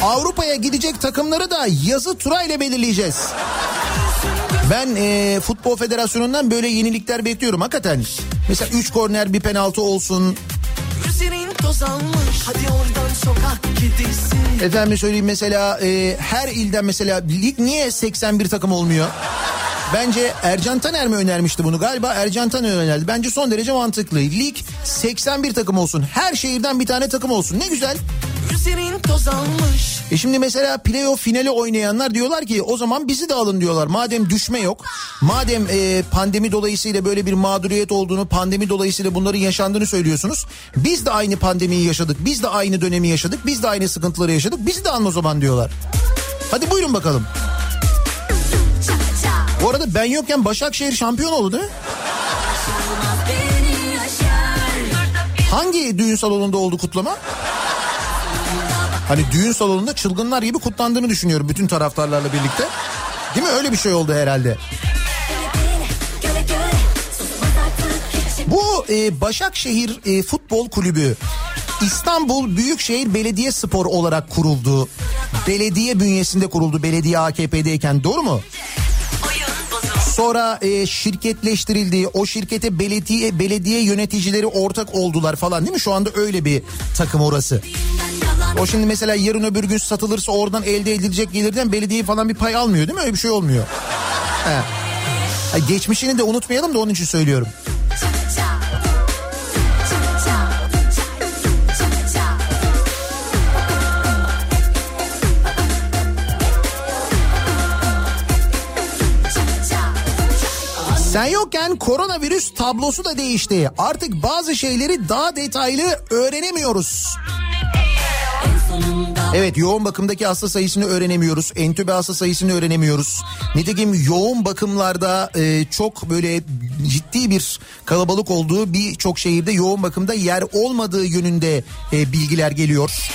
Avrupa'ya gidecek takımları da yazı tura ile belirleyeceğiz. Ben e, Futbol Federasyonu'ndan böyle yenilikler bekliyorum hakikaten. Mesela 3 korner, bir penaltı olsun. Efendim söyleyeyim mesela e, her ilden mesela lig niye 81 takım olmuyor? Bence Ercan Taner mi önermişti bunu? Galiba Ercan Taner önerdi. Bence son derece mantıklı. Lig 81 takım olsun. Her şehirden bir tane takım olsun. Ne güzel. E şimdi mesela playoff finali oynayanlar diyorlar ki o zaman bizi de alın diyorlar. Madem düşme yok, madem e, pandemi dolayısıyla böyle bir mağduriyet olduğunu, pandemi dolayısıyla bunların yaşandığını söylüyorsunuz. Biz de aynı pandemiyi yaşadık, biz de aynı dönemi yaşadık, biz de aynı sıkıntıları yaşadık. Bizi de alın o zaman diyorlar. Hadi buyurun bakalım. Bu arada ben yokken Başakşehir şampiyon oldu değil mi? Hangi düğün salonunda oldu kutlama? Hani düğün salonunda çılgınlar gibi kutlandığını düşünüyorum bütün taraftarlarla birlikte. Değil mi? Öyle bir şey oldu herhalde. Bu e, Başakşehir e, Futbol Kulübü İstanbul Büyükşehir Belediye Spor olarak kuruldu. Belediye bünyesinde kuruldu belediye AKP'deyken doğru mu? Sonra e, şirketleştirildi. O şirkete belediye belediye yöneticileri ortak oldular falan değil mi? Şu anda öyle bir takım orası. O şimdi mesela yarın öbür gün satılırsa oradan elde edilecek gelirden belediye falan bir pay almıyor değil mi? Öyle bir şey olmuyor. Ha, geçmişini de unutmayalım da onun için söylüyorum. Sen yokken koronavirüs tablosu da değişti. Artık bazı şeyleri daha detaylı öğrenemiyoruz. Evet yoğun bakımdaki hasta sayısını öğrenemiyoruz. Entübe hasta sayısını öğrenemiyoruz. Nitekim yoğun bakımlarda e, çok böyle ciddi bir kalabalık olduğu birçok şehirde yoğun bakımda yer olmadığı yönünde e, bilgiler geliyor.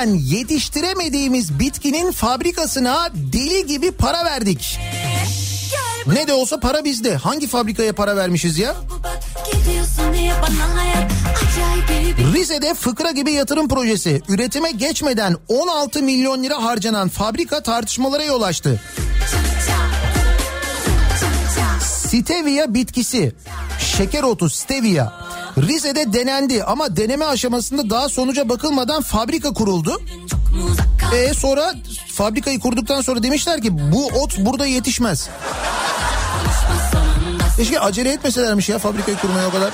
Yokken yetiştiremediğimiz bitkinin fabrikasına deli gibi para verdik. Ne de olsa para bizde. Hangi fabrikaya para vermişiz ya? Rize'de fıkra gibi yatırım projesi. Üretime geçmeden 16 milyon lira harcanan fabrika tartışmalara yol açtı. Stevia bitkisi. Şeker otu stevia. Rize'de denendi ama deneme aşamasında daha sonuca bakılmadan fabrika kuruldu. E sonra fabrikayı kurduktan sonra demişler ki bu ot burada yetişmez. Keşke acele etmeselermiş ya fabrikayı kurmaya o kadar.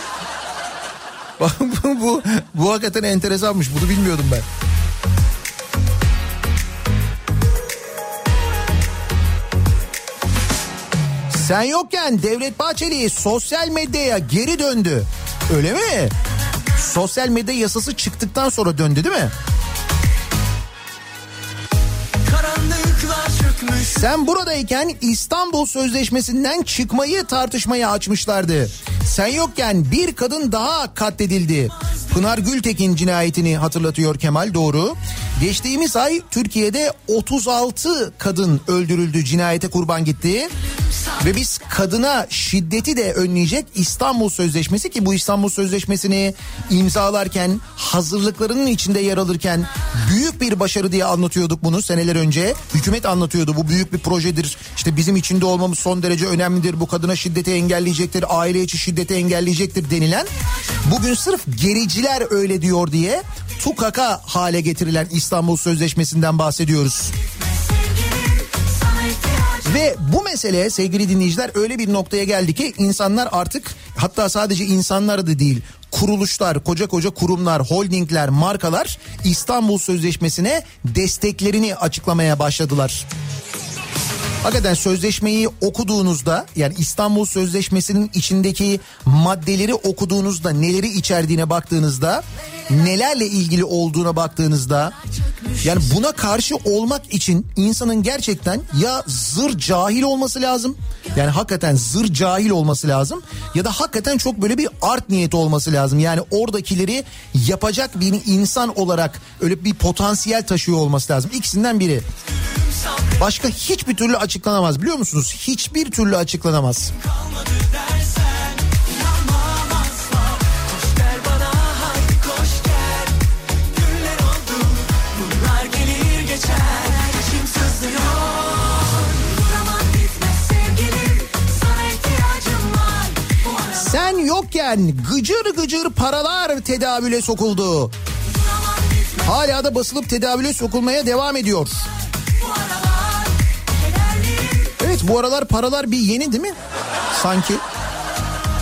Bu, bu, bu hakikaten enteresanmış bunu bilmiyordum ben. Sen yokken Devlet Bahçeli sosyal medyaya geri döndü. Öyle mi? Sosyal medya yasası çıktıktan sonra döndü değil mi? Sen buradayken İstanbul Sözleşmesi'nden çıkmayı tartışmaya açmışlardı. Sen yokken bir kadın daha katledildi. Pınar Gültekin cinayetini hatırlatıyor Kemal doğru. Geçtiğimiz ay Türkiye'de 36 kadın öldürüldü cinayete kurban gitti. Ve biz kadına şiddeti de önleyecek İstanbul Sözleşmesi ki bu İstanbul Sözleşmesi'ni imzalarken hazırlıklarının içinde yer alırken büyük bir başarı diye anlatıyorduk bunu seneler önce. Hükümet anlatıyordu bu büyük bir projedir. İşte bizim içinde olmamız son derece önemlidir. Bu kadına şiddeti engelleyecektir, aile içi şiddeti engelleyecektir denilen. Bugün sırf gericiler öyle diyor diye tukaka hale getirilen İstanbul Sözleşmesi'nden bahsediyoruz. Ve bu mesele sevgili dinleyiciler öyle bir noktaya geldi ki insanlar artık hatta sadece insanlar da değil kuruluşlar, koca koca kurumlar, holdingler, markalar İstanbul Sözleşmesi'ne desteklerini açıklamaya başladılar. Hakikaten sözleşmeyi okuduğunuzda yani İstanbul Sözleşmesi'nin içindeki maddeleri okuduğunuzda neleri içerdiğine baktığınızda nelerle ilgili olduğuna baktığınızda yani buna karşı olmak için insanın gerçekten ya zır cahil olması lazım yani hakikaten zır cahil olması lazım ya da hakikaten çok böyle bir art niyeti olması lazım yani oradakileri yapacak bir insan olarak öyle bir potansiyel taşıyor olması lazım ikisinden biri. Başka hiçbir türlü açıklanamaz biliyor musunuz? Hiçbir türlü açıklanamaz. Gel yokken gıcır gıcır paralar tedavüle sokuldu. Hala da basılıp tedavüle sokulmaya devam ediyor. Evet bu aralar paralar bir yeni değil mi? Sanki.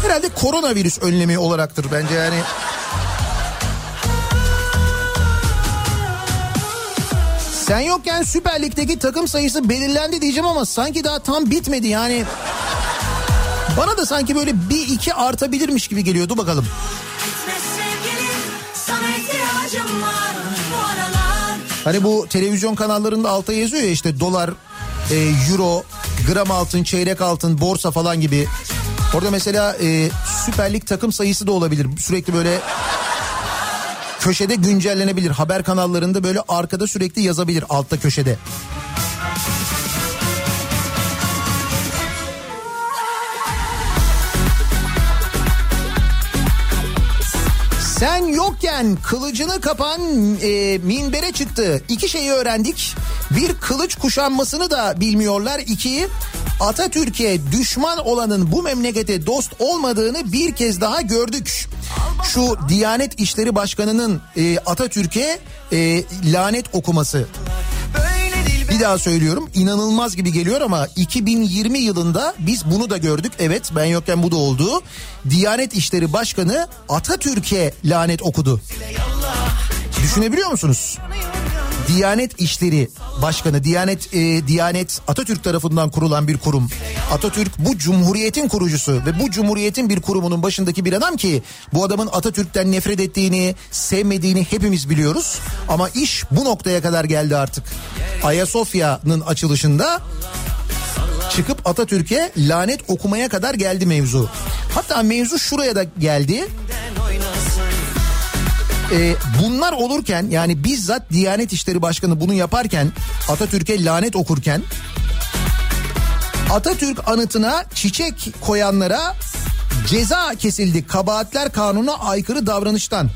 Herhalde koronavirüs önlemi olaraktır bence yani. Sen yokken Süper Lig'deki takım sayısı belirlendi diyeceğim ama sanki daha tam bitmedi yani. Bana da sanki böyle bir iki artabilirmiş gibi geliyordu bakalım. Hani bu televizyon kanallarında alta yazıyor ya işte dolar, e, euro, gram altın, çeyrek altın, borsa falan gibi. Orada mesela e, Süper Lig takım sayısı da olabilir. Sürekli böyle köşede güncellenebilir. Haber kanallarında böyle arkada sürekli yazabilir altta köşede. Sen yokken kılıcını kapan e, minbere çıktı. İki şeyi öğrendik. Bir kılıç kuşanmasını da bilmiyorlar. İki Atatürk'e düşman olanın bu memlekete dost olmadığını bir kez daha gördük. Şu Diyanet İşleri Başkanı'nın e, Atatürk'e e, lanet okuması. Bir daha söylüyorum inanılmaz gibi geliyor ama 2020 yılında biz bunu da gördük. Evet ben yokken bu da oldu. Diyanet İşleri Başkanı Atatürk'e lanet okudu. Düşünebiliyor musunuz? Diyanet İşleri Başkanı, Diyanet e, Diyanet Atatürk tarafından kurulan bir kurum. Atatürk bu cumhuriyetin kurucusu ve bu cumhuriyetin bir kurumunun başındaki bir adam ki bu adamın Atatürk'ten nefret ettiğini, sevmediğini hepimiz biliyoruz. Ama iş bu noktaya kadar geldi artık. Ayasofya'nın açılışında çıkıp Atatürk'e lanet okumaya kadar geldi mevzu. Hatta mevzu şuraya da geldi. Ee, bunlar olurken yani bizzat Diyanet İşleri Başkanı bunu yaparken Atatürk'e lanet okurken Atatürk anıtına çiçek koyanlara ceza kesildi kabahatler kanuna aykırı davranıştan.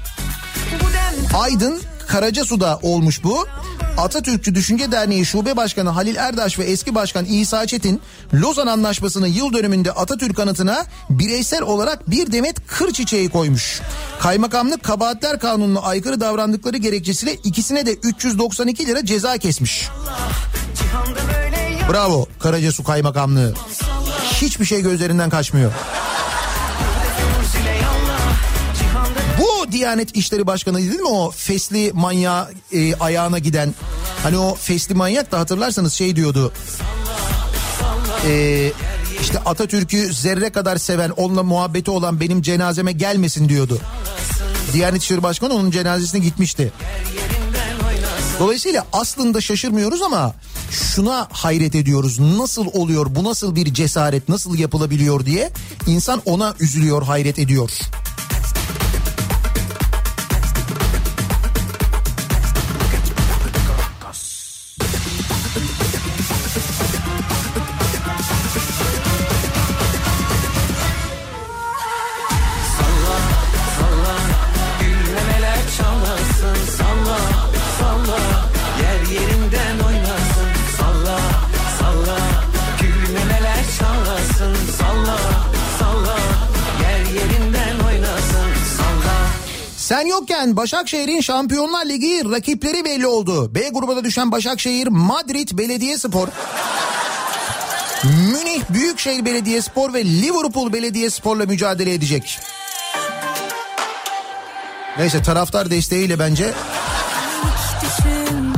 Aydın Karacasu'da olmuş bu. Atatürkçü Düşünce Derneği Şube Başkanı Halil Erdaş ve eski başkan İsa Çetin Lozan Anlaşması'nın yıl dönümünde Atatürk anıtına bireysel olarak bir demet kır çiçeği koymuş. Kaymakamlık kabahatler kanununa aykırı davrandıkları gerekçesiyle ikisine de 392 lira ceza kesmiş. Bravo Karacasu Kaymakamlığı. Hiçbir şey gözlerinden kaçmıyor. Bu Diyanet İşleri Başkanı değil mi o fesli manya e, ayağına giden hani o fesli manyak da hatırlarsanız şey diyordu e, işte Atatürk'ü zerre kadar seven onunla muhabbeti olan benim cenazeme gelmesin diyordu. Diyanet İşleri Başkanı onun cenazesine gitmişti. Dolayısıyla aslında şaşırmıyoruz ama şuna hayret ediyoruz. Nasıl oluyor bu nasıl bir cesaret nasıl yapılabiliyor diye insan ona üzülüyor hayret ediyor. Yokken Başakşehir'in Şampiyonlar Ligi rakipleri belli oldu. B grubuna düşen Başakşehir Madrid Belediyespor Münih Büyükşehir Belediyespor ve Liverpool Belediyespor'la mücadele edecek. Neyse taraftar desteğiyle bence düşün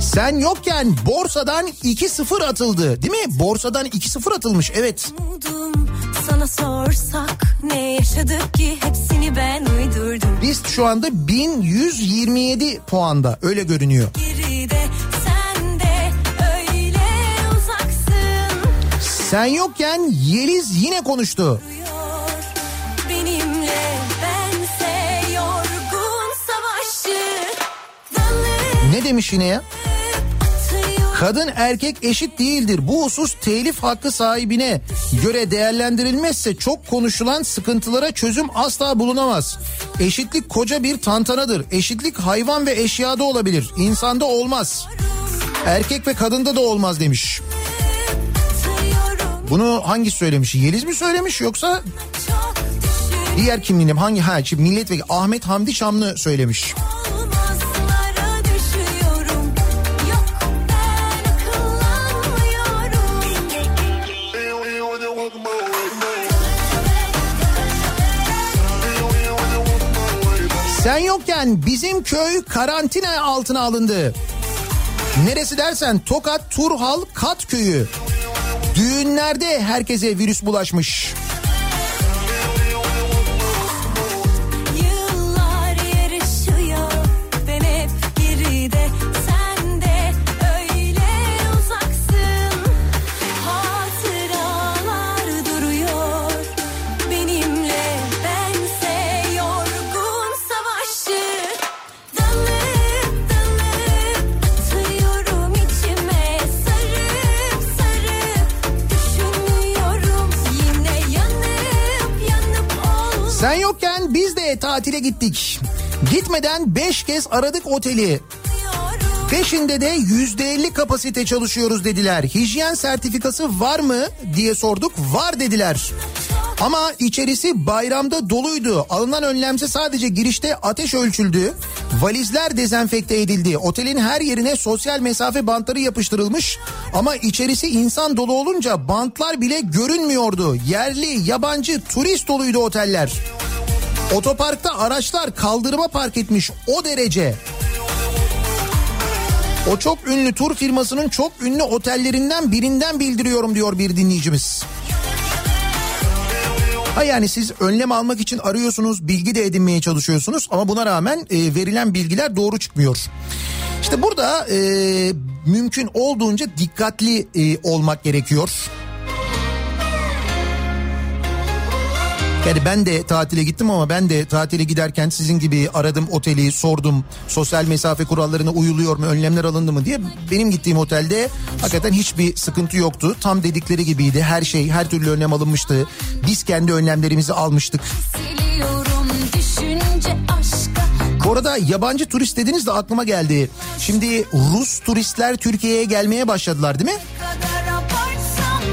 sen yokken borsadan 2-0 atıldı değil mi? Borsadan 2-0 atılmış evet. Umudum sana sorsak ne yaşadık ki hepsini ben uydurdum Biz şu anda 1127 puanda öyle görünüyor. Geride sen de öyle uzaksın Sen yokken Yeliz yine konuştu. Ne demiş yine ya? Kadın erkek eşit değildir. Bu husus telif hakkı sahibine göre değerlendirilmezse çok konuşulan sıkıntılara çözüm asla bulunamaz. Eşitlik koca bir tantanadır. Eşitlik hayvan ve eşyada olabilir. İnsanda olmaz. Erkek ve kadında da olmaz demiş. Bunu hangi söylemiş? Yeliz mi söylemiş yoksa diğer kimliğim hangi? Ha şimdi milletvekili Ahmet Hamdi Şamlı söylemiş. Sen yokken bizim köy karantina altına alındı. Neresi dersen Tokat Turhal Kat köyü. Düğünlerde herkese virüs bulaşmış. Biz de tatile gittik. Gitmeden 5 kez aradık oteli. Peşinde de yüzde elli kapasite çalışıyoruz dediler. Hijyen sertifikası var mı diye sorduk. Var dediler. Ama içerisi bayramda doluydu. Alınan önlemse sadece girişte ateş ölçüldü. Valizler dezenfekte edildi. Otelin her yerine sosyal mesafe bantları yapıştırılmış. Ama içerisi insan dolu olunca bantlar bile görünmüyordu. Yerli, yabancı, turist doluydu oteller. Otoparkta araçlar kaldırıma park etmiş o derece. O çok ünlü tur firmasının çok ünlü otellerinden birinden bildiriyorum diyor bir dinleyicimiz. Ha yani siz önlem almak için arıyorsunuz, bilgi de edinmeye çalışıyorsunuz ama buna rağmen e, verilen bilgiler doğru çıkmıyor. İşte burada e, mümkün olduğunca dikkatli e, olmak gerekiyor. Yani ben de tatile gittim ama ben de tatile giderken sizin gibi aradım oteli, sordum sosyal mesafe kurallarına uyuluyor mu, önlemler alındı mı diye. Benim gittiğim otelde hakikaten hiçbir sıkıntı yoktu. Tam dedikleri gibiydi. Her şey, her türlü önlem alınmıştı. Biz kendi önlemlerimizi almıştık. Bu arada yabancı turist dediniz de aklıma geldi. Şimdi Rus turistler Türkiye'ye gelmeye başladılar değil mi?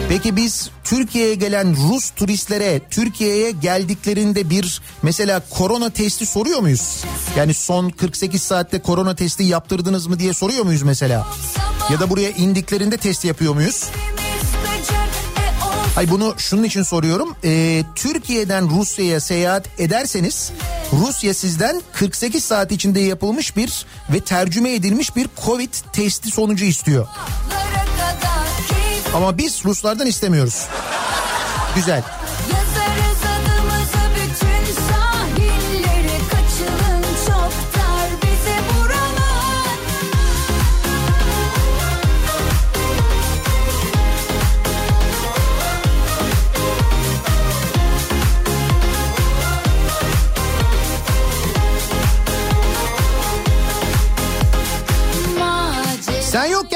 Peki biz Türkiye'ye gelen Rus turistlere Türkiye'ye geldiklerinde bir mesela korona testi soruyor muyuz? Yani son 48 saatte korona testi yaptırdınız mı diye soruyor muyuz mesela? Ya da buraya indiklerinde test yapıyor muyuz? Hayır bunu şunun için soruyorum. Ee, Türkiye'den Rusya'ya seyahat ederseniz Rusya sizden 48 saat içinde yapılmış bir ve tercüme edilmiş bir Covid testi sonucu istiyor. Ama biz Ruslardan istemiyoruz. Güzel.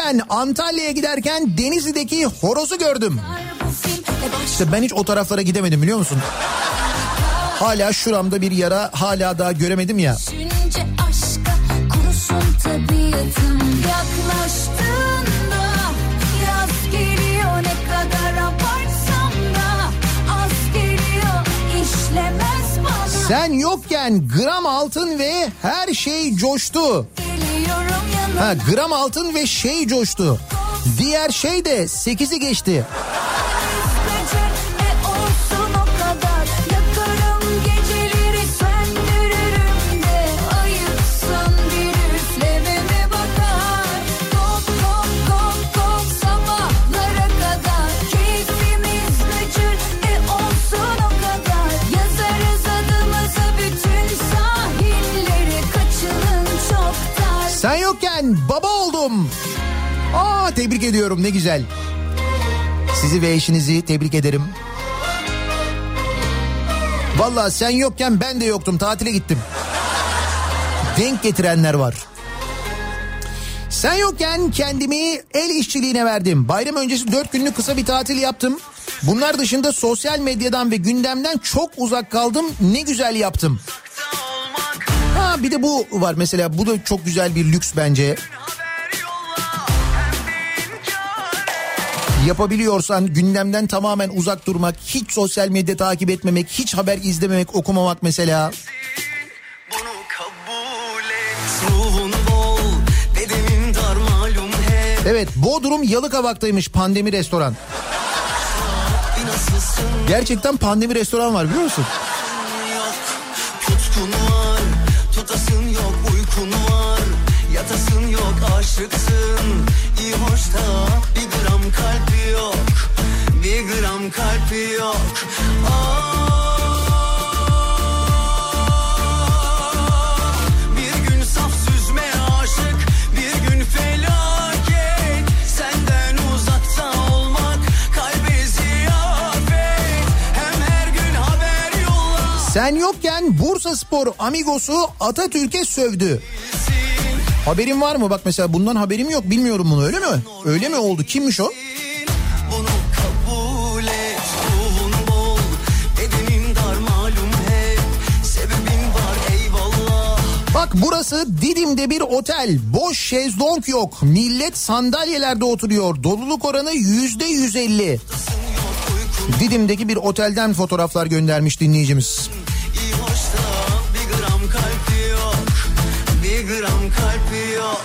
Yokken Antalya'ya giderken Denizli'deki horozu gördüm. İşte ben hiç o taraflara gidemedim biliyor musun? Hala şuramda bir yara hala daha göremedim ya. Düşünce Sen yokken gram altın ve her şey coştu. Ha gram altın ve şey coştu. Diğer şey de 8'i geçti. Yokken baba oldum. Aa tebrik ediyorum ne güzel. Sizi ve eşinizi tebrik ederim. Valla sen yokken ben de yoktum tatile gittim. Denk getirenler var. Sen yokken kendimi el işçiliğine verdim. Bayram öncesi dört günlük kısa bir tatil yaptım. Bunlar dışında sosyal medyadan ve gündemden çok uzak kaldım. Ne güzel yaptım. Bir de bu var mesela bu da çok güzel bir lüks bence. Yapabiliyorsan gündemden tamamen uzak durmak, hiç sosyal medya takip etmemek, hiç haber izlememek, okumamak mesela. Evet Bodrum Yalıkavak'taymış pandemi restoran. Gerçekten pandemi restoran var biliyor musun? Aşıksın İyi hoş da bir gram kalbi yok. Bir gram kalbi yok. Aa, Bir gün saf süzme aşık Bir gün felaket. Senden uzakta olmak Kalbe ziyafet. Hem her gün haber yolla. Sen yokken Bursa Spor amigosu Atatürk'e sövdü. Haberin var mı? Bak mesela bundan haberim yok. Bilmiyorum bunu öyle mi? Öyle mi oldu? Kimmiş o? Bak burası Didim'de bir otel. Boş şezlong yok. Millet sandalyelerde oturuyor. Doluluk oranı yüzde yüz elli. Didim'deki bir otelden fotoğraflar göndermiş dinleyicimiz. Yok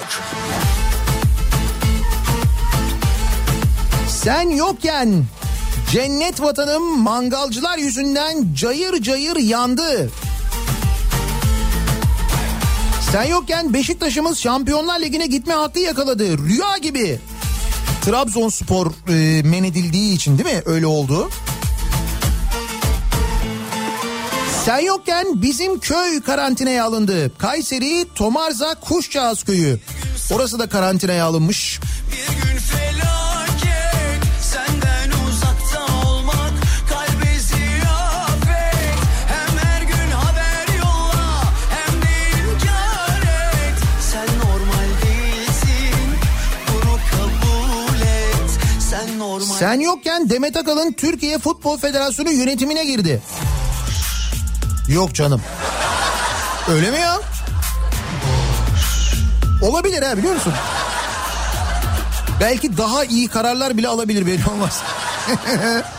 Sen yokken cennet vatanım mangalcılar yüzünden cayır cayır yandı. Sen yokken Beşiktaş'ımız Şampiyonlar Ligi'ne gitme hakkı yakaladı. Rüya gibi. Trabzonspor e, men edildiği için değil mi? Öyle oldu. Sen yokken bizim köy karantinaya alındı. Kayseri Tomarza Kuşçağız köyü. Orası da karantinaya alınmış. Bir gün felaket Senden uzakta olmak Kalbe ziyafet Hem her gün haber yolla Hem de inkar et Sen normal değilsin Bunu kabul et Sen normal Sen yokken Demet Akalın Türkiye Futbol Federasyonu yönetimine girdi. Yok canım. Öyle mi ya? Olabilir ha biliyor musun? Belki daha iyi kararlar bile alabilir belli olmaz.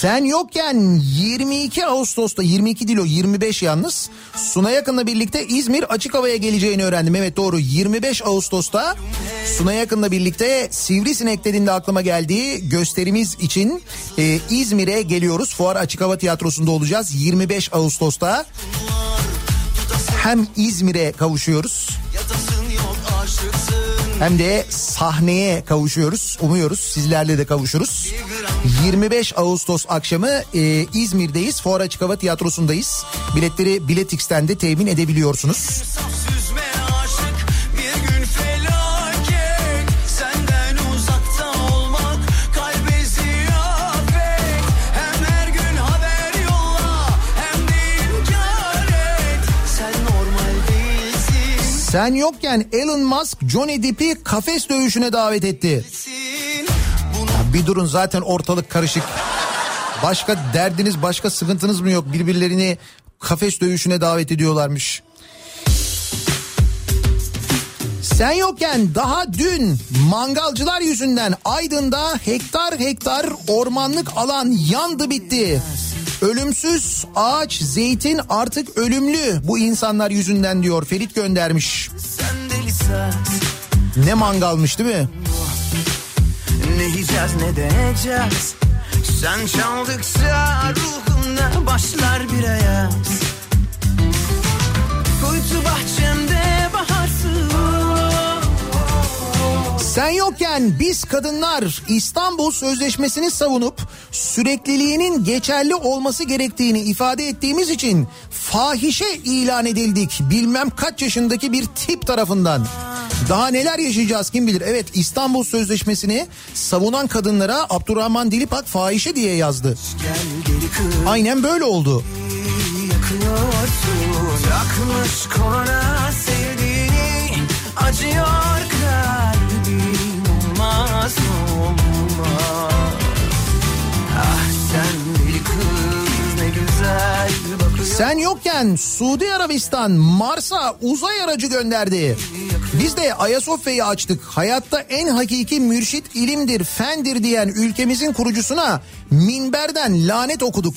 Sen yokken 22 Ağustos'ta 22 değil o 25 yalnız Suna Yakın'la birlikte İzmir açık havaya geleceğini öğrendim. Evet doğru 25 Ağustos'ta Suna Yakın'la birlikte Sivrisinek dediğinde aklıma geldiği gösterimiz için e, İzmir'e geliyoruz. Fuar Açık Hava Tiyatrosu'nda olacağız 25 Ağustos'ta. Hem İzmir'e kavuşuyoruz Yatasın yok aşıksın hem de sahneye kavuşuyoruz. Umuyoruz sizlerle de kavuşuruz. 25 Ağustos akşamı e, İzmir'deyiz. Fuar Açık Hava Tiyatrosu'ndayız. Biletleri Biletix'ten de temin edebiliyorsunuz. Sen yokken Elon Musk Johnny Depp'i kafes dövüşüne davet etti. Ya bir durun zaten ortalık karışık. Başka derdiniz başka sıkıntınız mı yok? Birbirlerini kafes dövüşüne davet ediyorlarmış. Sen yokken daha dün mangalcılar yüzünden Aydın'da hektar hektar ormanlık alan yandı bitti. Ölümsüz ağaç, zeytin artık ölümlü bu insanlar yüzünden diyor Ferit göndermiş. Ne mangalmış değil mi? Ne yiyeceğiz ne de edeceğiz Sen çaldıkça ruhumda başlar bir ayaz Kuytu bahçemde Sen yokken biz kadınlar İstanbul Sözleşmesi'ni savunup sürekliliğinin geçerli olması gerektiğini ifade ettiğimiz için fahişe ilan edildik. Bilmem kaç yaşındaki bir tip tarafından. Daha neler yaşayacağız kim bilir. Evet İstanbul Sözleşmesi'ni savunan kadınlara Abdurrahman Dilipak fahişe diye yazdı. Aynen böyle oldu. Yakmış korona sevdiğini Acıyor sen yokken Suudi Arabistan Mars'a uzay aracı gönderdi. Biz de Ayasofya'yı açtık. Hayatta en hakiki mürşit ilimdir, fendir diyen ülkemizin kurucusuna minberden lanet okuduk.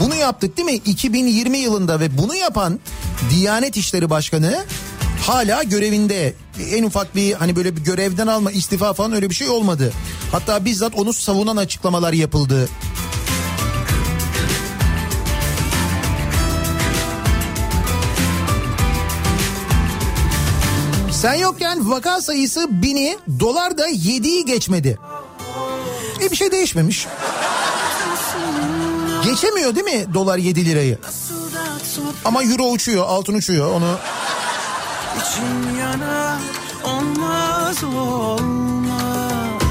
Bunu yaptık değil mi? 2020 yılında ve bunu yapan Diyanet İşleri Başkanı hala görevinde. En ufak bir hani böyle bir görevden alma istifa falan öyle bir şey olmadı. Hatta bizzat onu savunan açıklamalar yapıldı. Sen yokken vaka sayısı bini dolar da 7'yi geçmedi. E bir şey değişmemiş. Geçemiyor değil mi dolar 7 lirayı? Ama euro uçuyor, altın uçuyor. Onu İçim yana olmaz olmaz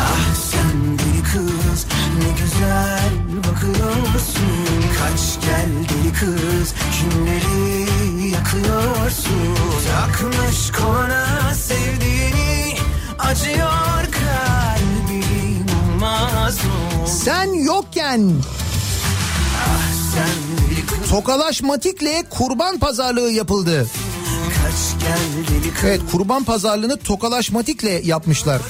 Ah sen deli kız ne güzel bakıyorsun Kaç gel deli kız kimleri yakıyorsun Takmış kona sevdiğini acıyor kalbim olmaz olmaz sen yokken Sen deli kız tokalaşmatikle kurban pazarlığı yapıldı. Evet kurban pazarlığını tokalaşmatikle yapmışlar.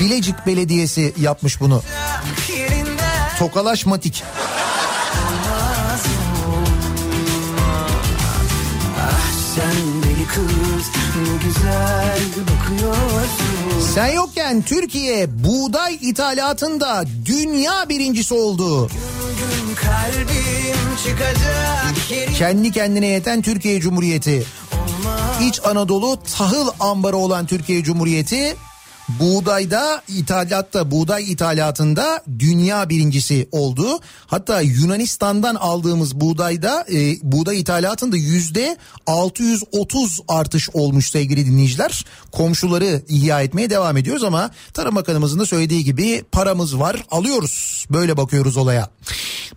Bilecik Belediyesi yapmış bunu. yerinde Tokalaşmatik. Kız ne güzel bakıyorsun Sen yokken Türkiye buğday ithalatında dünya birincisi oldu. Kendi kendine yeten Türkiye Cumhuriyeti. İç Anadolu tahıl ambarı olan Türkiye Cumhuriyeti buğdayda ithalatta buğday ithalatında dünya birincisi oldu. Hatta Yunanistan'dan aldığımız buğdayda e, buğday ithalatında yüzde 630 artış olmuş sevgili dinleyiciler. Komşuları ihya etmeye devam ediyoruz ama Tarım Bakanımızın da söylediği gibi paramız var alıyoruz. Böyle bakıyoruz olaya.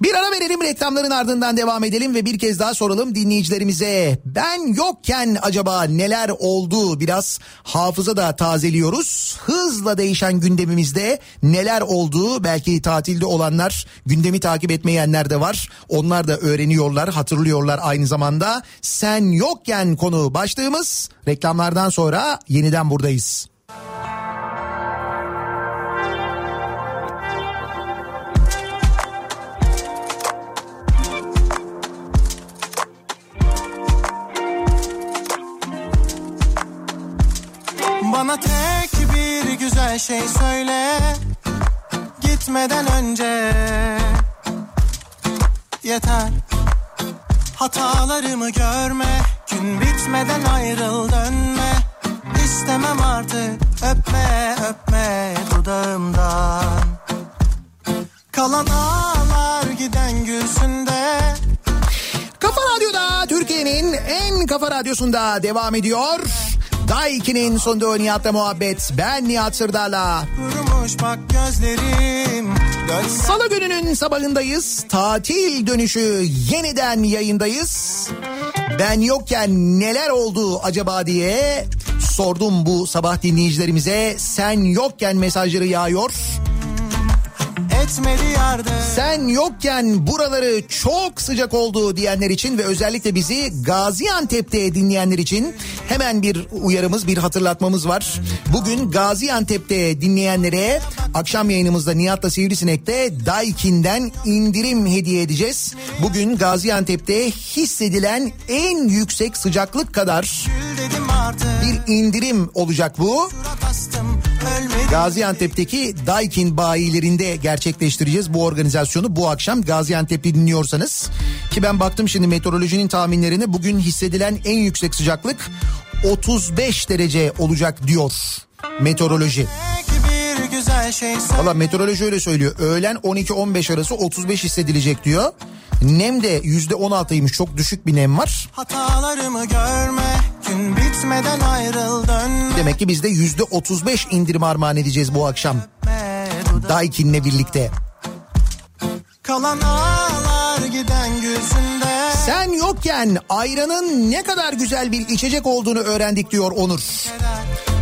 Bir ara verelim reklamların ardından devam edelim ve bir kez daha soralım dinleyicilerimize. Ben yokken acaba neler oldu biraz hafıza da tazeliyoruz. Hızla değişen gündemimizde neler oldu belki tatilde olanlar gündemi takip etmeyenler de var. Onlar da öğreniyorlar hatırlıyorlar aynı zamanda. Sen yokken konu başlığımız reklamlardan sonra yeniden buradayız. Bana tek bir güzel şey söyle. Gitmeden önce Yeter. Hatalarımı görme. Gün bitmeden ayrıl dönme. İstemem artık. Öpme öpme dudağımdan. Kalan ağlar giden gülsünde. Kafa Radyo'da Türkiye'nin en kafa radyosunda devam ediyor. Daiki'nin sonunda Nihat'la muhabbet. Ben Nihat Sırdar'la. Salı gününün sabahındayız. Tatil dönüşü yeniden yayındayız. Ben yokken neler oldu acaba diye sordum bu sabah dinleyicilerimize. Sen yokken mesajları yağıyor. Etmedi yardım Sen yokken buraları çok sıcak oldu diyenler için ve özellikle bizi Gaziantep'te dinleyenler için hemen bir uyarımız, bir hatırlatmamız var. Bugün Gaziantep'te dinleyenlere akşam yayınımızda Nihat'la Sivrisinek'te Daikin'den indirim hediye edeceğiz. Bugün Gaziantep'te hissedilen en yüksek sıcaklık kadar bir indirim olacak bu. Gaziantep'teki Daikin bayilerinde gerçekleştireceğiz bu organizasyonu bu akşam Gaziantep'te dinliyorsanız. Ki ben baktım şimdi meteorolojinin tahminlerine bugün hissedilen en yüksek sıcaklık 35 derece olacak diyor meteoroloji. Tek Valla meteoroloji öyle söylüyor. Öğlen 12-15 arası 35 hissedilecek diyor. Nem de %16'ymış çok düşük bir nem var. Hatalarımı görme Gün bitmeden ayrıl dönme Demek ki biz de %35 indirim armağan edeceğiz bu akşam. Daikin'le birlikte. Kalan ağlar giden gülsünde Sen yokken ayranın ne kadar güzel bir içecek olduğunu öğrendik diyor Onur.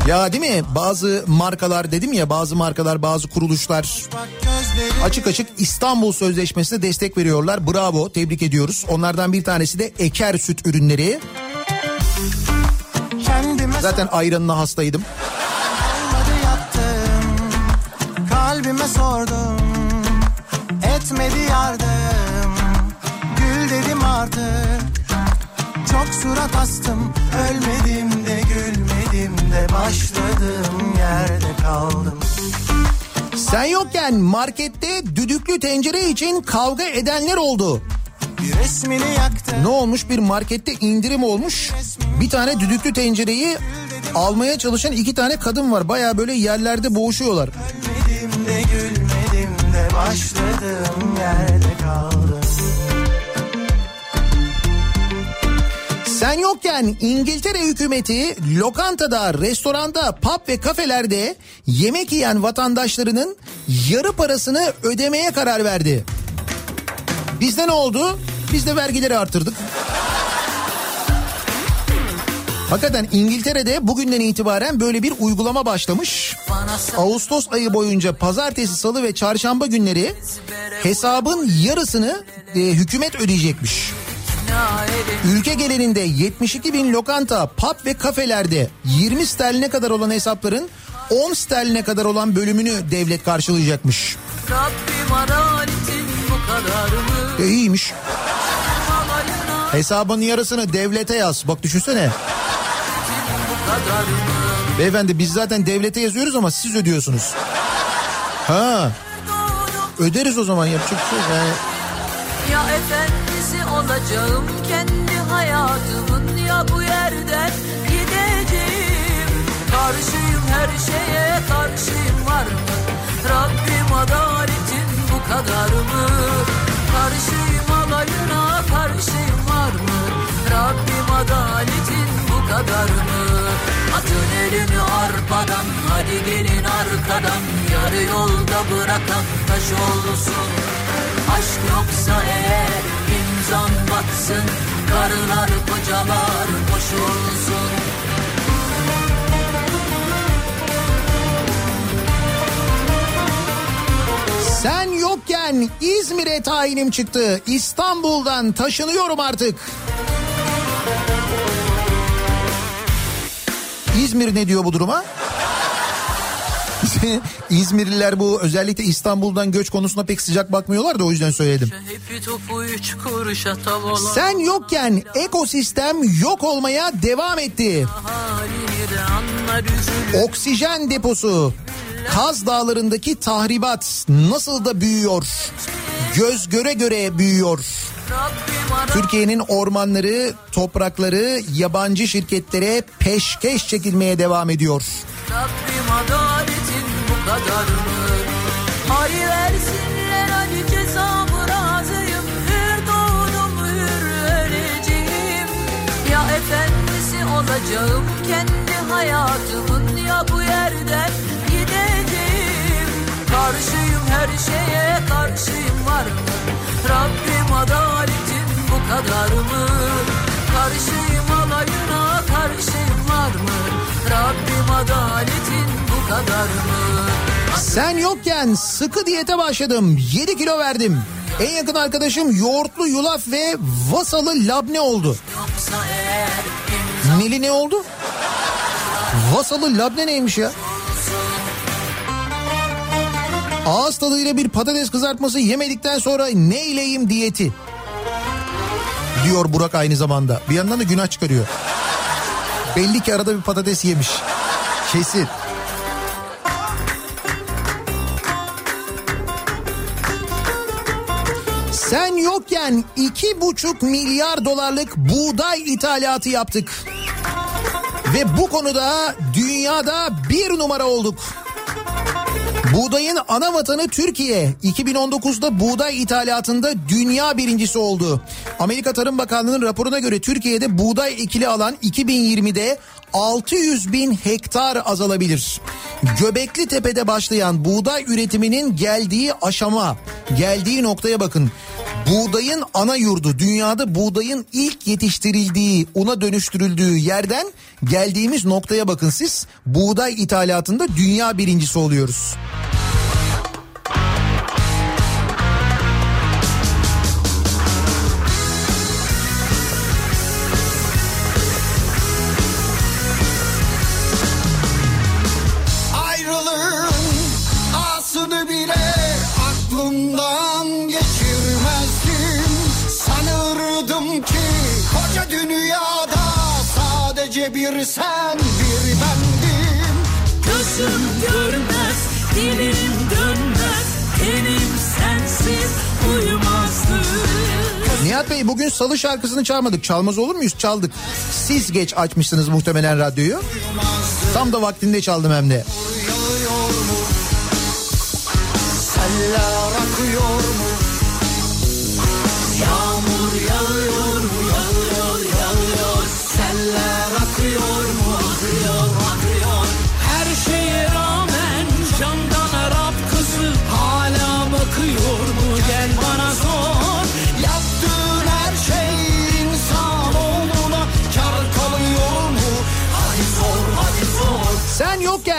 Ya değil mi bazı markalar dedim ya bazı markalar bazı kuruluşlar açık açık İstanbul Sözleşmesi'ne destek veriyorlar. Bravo tebrik ediyoruz. Onlardan bir tanesi de Eker Süt ürünleri. Zaten ayranına hastaydım. yaptım Kalbime sordum Etmedi yardım Gül dedim artık Çok surat astım Ölmedim de de Başladığım yerde kaldım Sen yokken markette düdüklü tencere için kavga edenler oldu. Bir resmini yaktım Ne olmuş bir markette indirim olmuş. Bir tane düdüklü tencereyi almaya çalışan iki tane kadın var. Baya böyle yerlerde boğuşuyorlar. Ölmedim de gülmedim de Başladığım yerde kaldım Sen yokken İngiltere hükümeti lokantada, restoranda, pub ve kafelerde yemek yiyen vatandaşlarının yarı parasını ödemeye karar verdi. Bizde ne oldu? Biz de vergileri artırdık. Hakikaten İngiltere'de bugünden itibaren böyle bir uygulama başlamış. Ağustos ayı boyunca pazartesi, salı ve çarşamba günleri hesabın yarısını e, hükümet ödeyecekmiş. Ülke genelinde 72 bin lokanta, pub ve kafelerde 20 sterline kadar olan hesapların 10 sterline kadar olan bölümünü devlet karşılayacakmış. E iyiymiş. Hesabın yarısını devlete yaz. Bak düşünsene. Beyefendi biz zaten devlete yazıyoruz ama siz ödüyorsunuz. Ha. Öderiz o zaman yapacak bir şey. Yani Ya efendisi olacağım kendi hayatımın ya bu yerden gideceğim. Karşıyım her şeye karşıyım var mı? Rabbim adaletin bu kadar mı? Karşıyım alayına karşıyım var mı? Rabbim adaletin bu kadar mı? Atın elini arpadan hadi gelin arkadan Yarı yolda bırakan taş olsun Aşk yoksa eğer imzan batsın Karılar kocalar boş olsun Sen yokken İzmir'e tayinim çıktı. İstanbul'dan taşınıyorum artık. İzmir ne diyor bu duruma? İzmirliler bu özellikle İstanbul'dan göç konusuna pek sıcak bakmıyorlar da o yüzden söyledim. Sen yokken ekosistem yok olmaya devam etti. Oksijen deposu Kaz Dağları'ndaki tahribat nasıl da büyüyor. Göz göre göre büyüyor. Türkiye'nin ormanları, toprakları yabancı şirketlere peşkeş çekilmeye devam ediyor. Rabbim adaletin bu kadar mı? Hayır versinler hadi cezamı razıyım Hür doğdum hür öleceğim Ya efendisi olacağım kendi hayatımın Ya bu yerden gideceğim Karşıyım her şeye karşıyım var mı? Rabbim adaletin bu kadar mı? Karşıyım alayına karşıyım var mı? Rabbim adaletin kadar mı? Sen yokken sıkı diyete başladım. 7 kilo verdim. En yakın arkadaşım yoğurtlu yulaf ve vasalı labne oldu. Neli ne oldu? Vasalı labne neymiş ya? Ağız tadıyla bir patates kızartması yemedikten sonra neyleyim diyeti? Diyor Burak aynı zamanda. Bir yandan da günah çıkarıyor. Belli ki arada bir patates yemiş. Kesin. Sen yokken iki buçuk milyar dolarlık buğday ithalatı yaptık. Ve bu konuda dünyada bir numara olduk. Buğdayın ana vatanı Türkiye 2019'da buğday ithalatında dünya birincisi oldu. Amerika Tarım Bakanlığı'nın raporuna göre Türkiye'de buğday ekili alan 2020'de 600 bin hektar azalabilir. Göbekli Tepe'de başlayan buğday üretiminin geldiği aşama, geldiği noktaya bakın. Buğdayın ana yurdu, dünyada buğdayın ilk yetiştirildiği, una dönüştürüldüğü yerden geldiğimiz noktaya bakın siz. Buğday ithalatında dünya birincisi oluyoruz. Bir sen bir bendim Gözüm görmez, dilim dönmez, tenim sensiz uyumazdı. Nihat Bey bugün salı şarkısını çalmadık. Çalmaz olur muyuz? Çaldık. Siz geç açmışsınız muhtemelen radyoyu. Tam da vaktinde çaldım hem de. Seller akıyor mu? Yağmur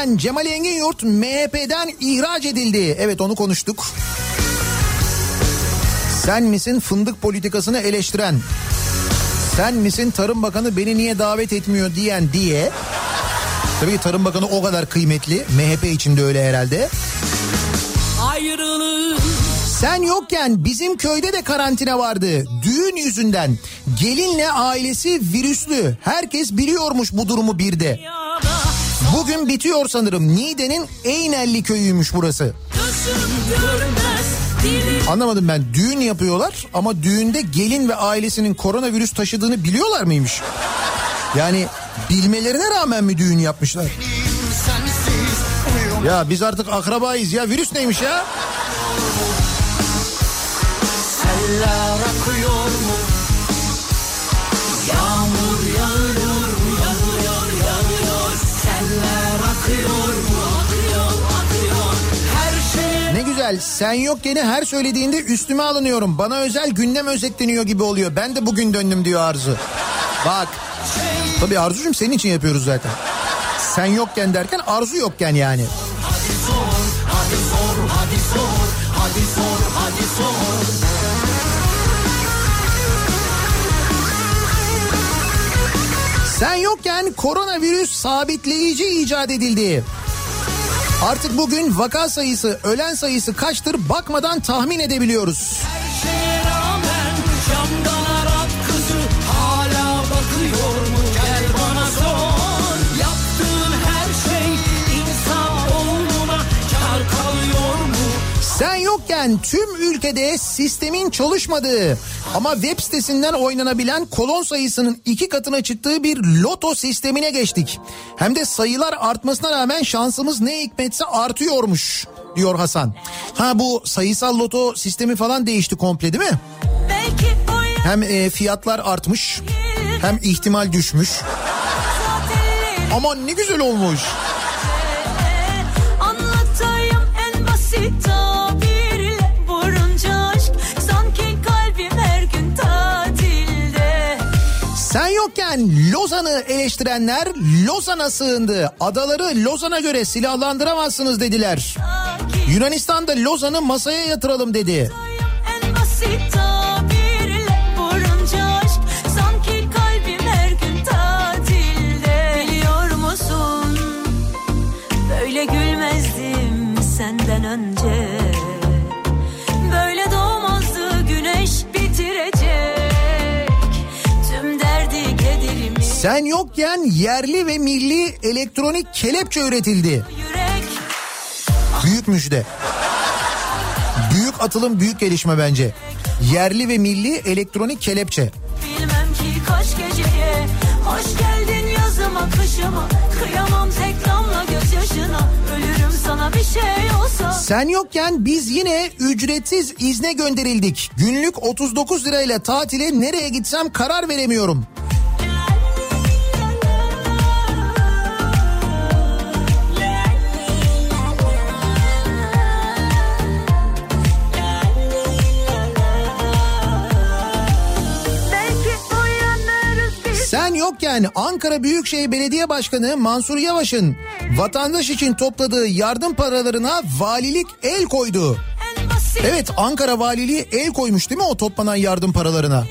Yokken Cemal Engin Yurt MHP'den ihraç edildi. Evet onu konuştuk. Sen misin fındık politikasını eleştiren? Sen misin Tarım Bakanı beni niye davet etmiyor diyen diye. Tabii ki Tarım Bakanı o kadar kıymetli. MHP için de öyle herhalde. Ayrılık Sen yokken bizim köyde de karantina vardı. Düğün yüzünden. Gelinle ailesi virüslü. Herkes biliyormuş bu durumu bir de. Bugün bitiyor sanırım. Niğde'nin Eynelli köyüymüş burası. görmez, Anlamadım ben. Düğün yapıyorlar ama düğünde gelin ve ailesinin koronavirüs taşıdığını biliyorlar mıymış? Yani bilmelerine rağmen mi düğün yapmışlar? sensiz Ya biz artık akrabayız ya. Virüs neymiş ya? Seller akıyor mu? Yağmur güzel. Sen yok gene her söylediğinde üstüme alınıyorum. Bana özel gündem özetleniyor gibi oluyor. Ben de bugün döndüm diyor Arzu. Bak. Tabii Arzucuğum senin için yapıyoruz zaten. Sen yokken derken Arzu yokken yani. Hadi sor hadi sor hadi sor hadi sor hadi sor Sen yokken koronavirüs sabitleyici icat edildi. Artık bugün vaka sayısı, ölen sayısı kaçtır bakmadan tahmin edebiliyoruz. şeye Yokken tüm ülkede sistemin çalışmadığı ama web sitesinden oynanabilen kolon sayısının iki katına çıktığı bir loto sistemine geçtik. Hem de sayılar artmasına rağmen şansımız ne hikmetse artıyormuş diyor Hasan. Ha bu sayısal loto sistemi falan değişti komple değil mi? Hem e, fiyatlar artmış hem ihtimal düşmüş. Aman ne güzel olmuş. Yokken Lozan'ı eleştirenler Lozan'a sığındı. Adaları Lozan'a göre silahlandıramazsınız dediler. Yunanistan'da Lozan'ı masaya yatıralım dedi. tabirle Sen yokken yerli ve milli elektronik kelepçe üretildi. Büyük müjde. Büyük atılım büyük gelişme bence. Yerli ve milli elektronik kelepçe. Bilmem ki kaç geceye Hoş geldin yazıma kışıma Kıyamam tek damla gözyaşına Ölürüm sana bir şey olsa Sen yokken biz yine ücretsiz izne gönderildik. Günlük 39 lirayla tatile nereye gitsem karar veremiyorum. Yokken Ankara Büyükşehir Belediye Başkanı Mansur Yavaş'ın vatandaş için topladığı yardım paralarına valilik el koydu. Evet Ankara Valiliği el koymuş değil mi o toplanan yardım paralarına?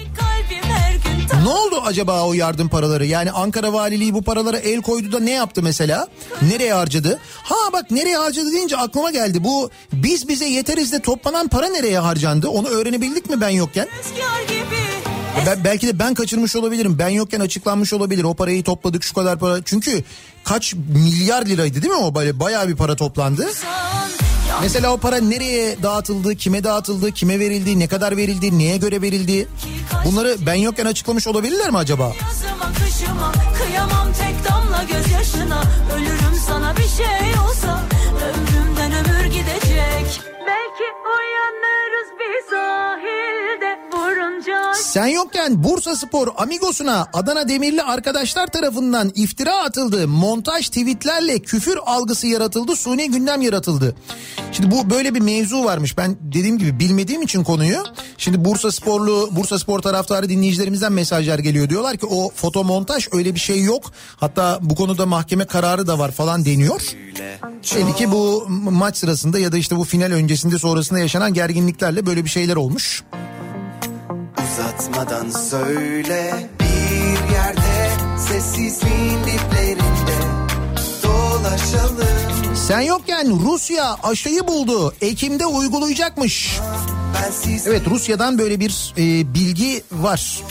Ne oldu acaba o yardım paraları? Yani Ankara Valiliği bu paralara el koydu da ne yaptı mesela? Nereye harcadı? Ha bak nereye harcadı deyince aklıma geldi. Bu biz bize yeteriz de toplanan para nereye harcandı? Onu öğrenebildik mi ben yokken? rüzgar gibi Ben, belki de ben kaçırmış olabilirim. Ben yokken açıklanmış olabilir. O parayı topladık şu kadar para. Çünkü kaç milyar liraydı değil mi o böyle bayağı bir para toplandı. Mesela o para nereye dağıtıldı, kime dağıtıldı, kime verildi, ne kadar verildi, neye göre verildi? Bunları ben yokken açıklamış olabilirler mi acaba? Yazıma kışıma kıyamam tek damla gözyaşına Ölürüm sana bir şey olsa ömrümden ömür gidecek Belki uyanırız Sen yokken Bursa Spor Amigos'una Adana Demirli arkadaşlar tarafından iftira atıldı. Montaj tweetlerle küfür algısı yaratıldı. Suni gündem yaratıldı. Şimdi bu böyle bir mevzu varmış. Ben dediğim gibi bilmediğim için konuyu. Şimdi Bursa Sporlu, Bursa Spor taraftarı dinleyicilerimizden mesajlar geliyor. Diyorlar ki o foto montaj öyle bir şey yok. Hatta bu konuda mahkeme kararı da var falan deniyor. Belli ki bu maç sırasında ya da işte bu final öncesinde sonrasında yaşanan gerginliklerle böyle bir şeyler olmuş. Uzatmadan söyle bir yerde sessizliğin diplerinde dolaşalım. Sen yokken Rusya aşıyı buldu. Ekim'de uygulayacakmış. Evet Rusya'dan böyle bir e, bilgi var.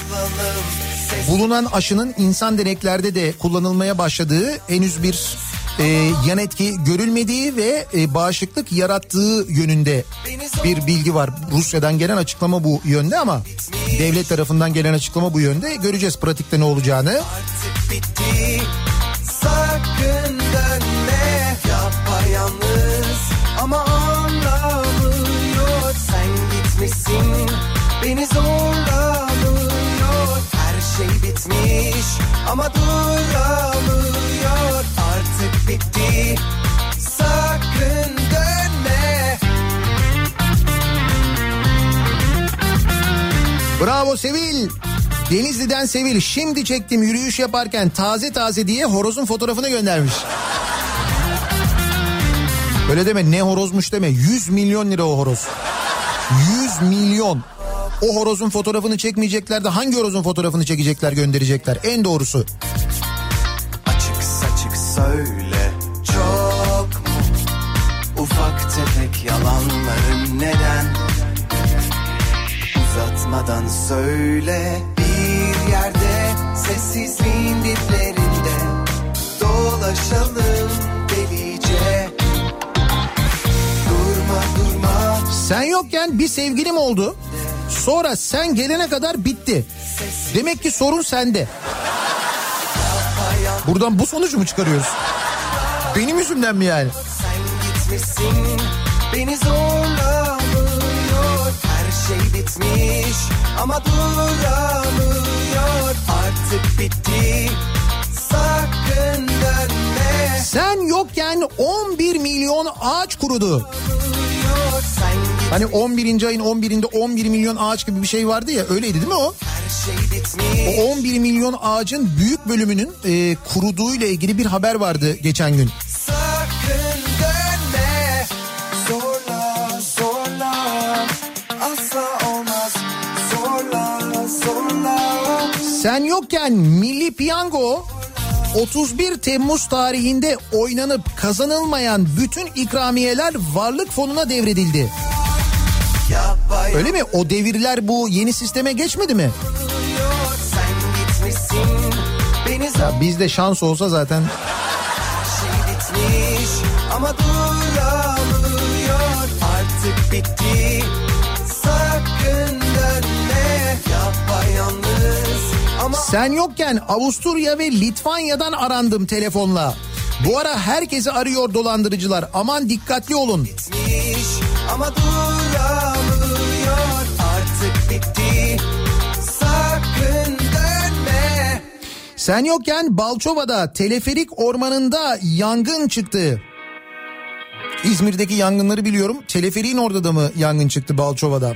Bulunan aşının insan deneklerde de kullanılmaya başladığı henüz bir e, yan etki görülmediği ve e, bağışıklık yarattığı yönünde bir bilgi var. Rusya'dan gelen açıklama bu yönde ama devlet tarafından gelen açıklama bu yönde. Göreceğiz pratikte ne olacağını. artık bitti. Sakın dönme yapayalnız ama anlamıyor. Sen gitmişsin beni zorlamıyor. Her şey bitmiş ama duramıyor. Artık bitti. Sakın dönme. Bravo Sevil. Denizli'den Sevil. Şimdi çektim yürüyüş yaparken taze taze diye horozun fotoğrafını göndermiş. Öyle deme ne horozmuş deme. 100 milyon lira o horoz. 100 milyon. O horozun fotoğrafını çekmeyecekler de hangi horozun fotoğrafını çekecekler gönderecekler en doğrusu. Söyle çok mu Ufak tefek yalanların neden Uzatmadan söyle bir yerde Sessizliğin diplerinde Dolaşalım delice Durma durma Sen yokken bir sevgilim oldu. Sonra sen gelene kadar bitti. Demek ki sorun sende. Buradan bu sonucu mu çıkarıyoruz? Benim yüzümden mi yani? Sen gitmişsin beni zorlamıyor Her şey bitmiş ama duramıyor Artık bitti sakın dönme Sen yokken 11 milyon ağaç kurudu. Sen Hani 11. ayın 11'inde 11 milyon ağaç gibi bir şey vardı ya öyleydi değil mi o? O 11 milyon ağacın büyük bölümünün e, kuruduğuyla ilgili bir haber vardı geçen gün. Sakın dönme Zorla zorla Asla olmaz Zorla zorla Sen yokken Milli Piyango 31 Temmuz tarihinde oynanıp kazanılmayan bütün ikramiyeler varlık fonuna devredildi. Öyle mi? O devirler bu yeni sisteme geçmedi mi? Ya bizde şans olsa zaten şey bitmiş Ama Artık bitti Sakın dönme Yapayalnız Ama sen yokken Avusturya ve Litvanya'dan arandım telefonla. Bu ara herkesi arıyor dolandırıcılar. Aman dikkatli olun. bitmiş Ama duramıyor Sen yokken Balçova'da teleferik ormanında yangın çıktı. İzmir'deki yangınları biliyorum. Teleferiğin orada da mı yangın çıktı Balçova'da?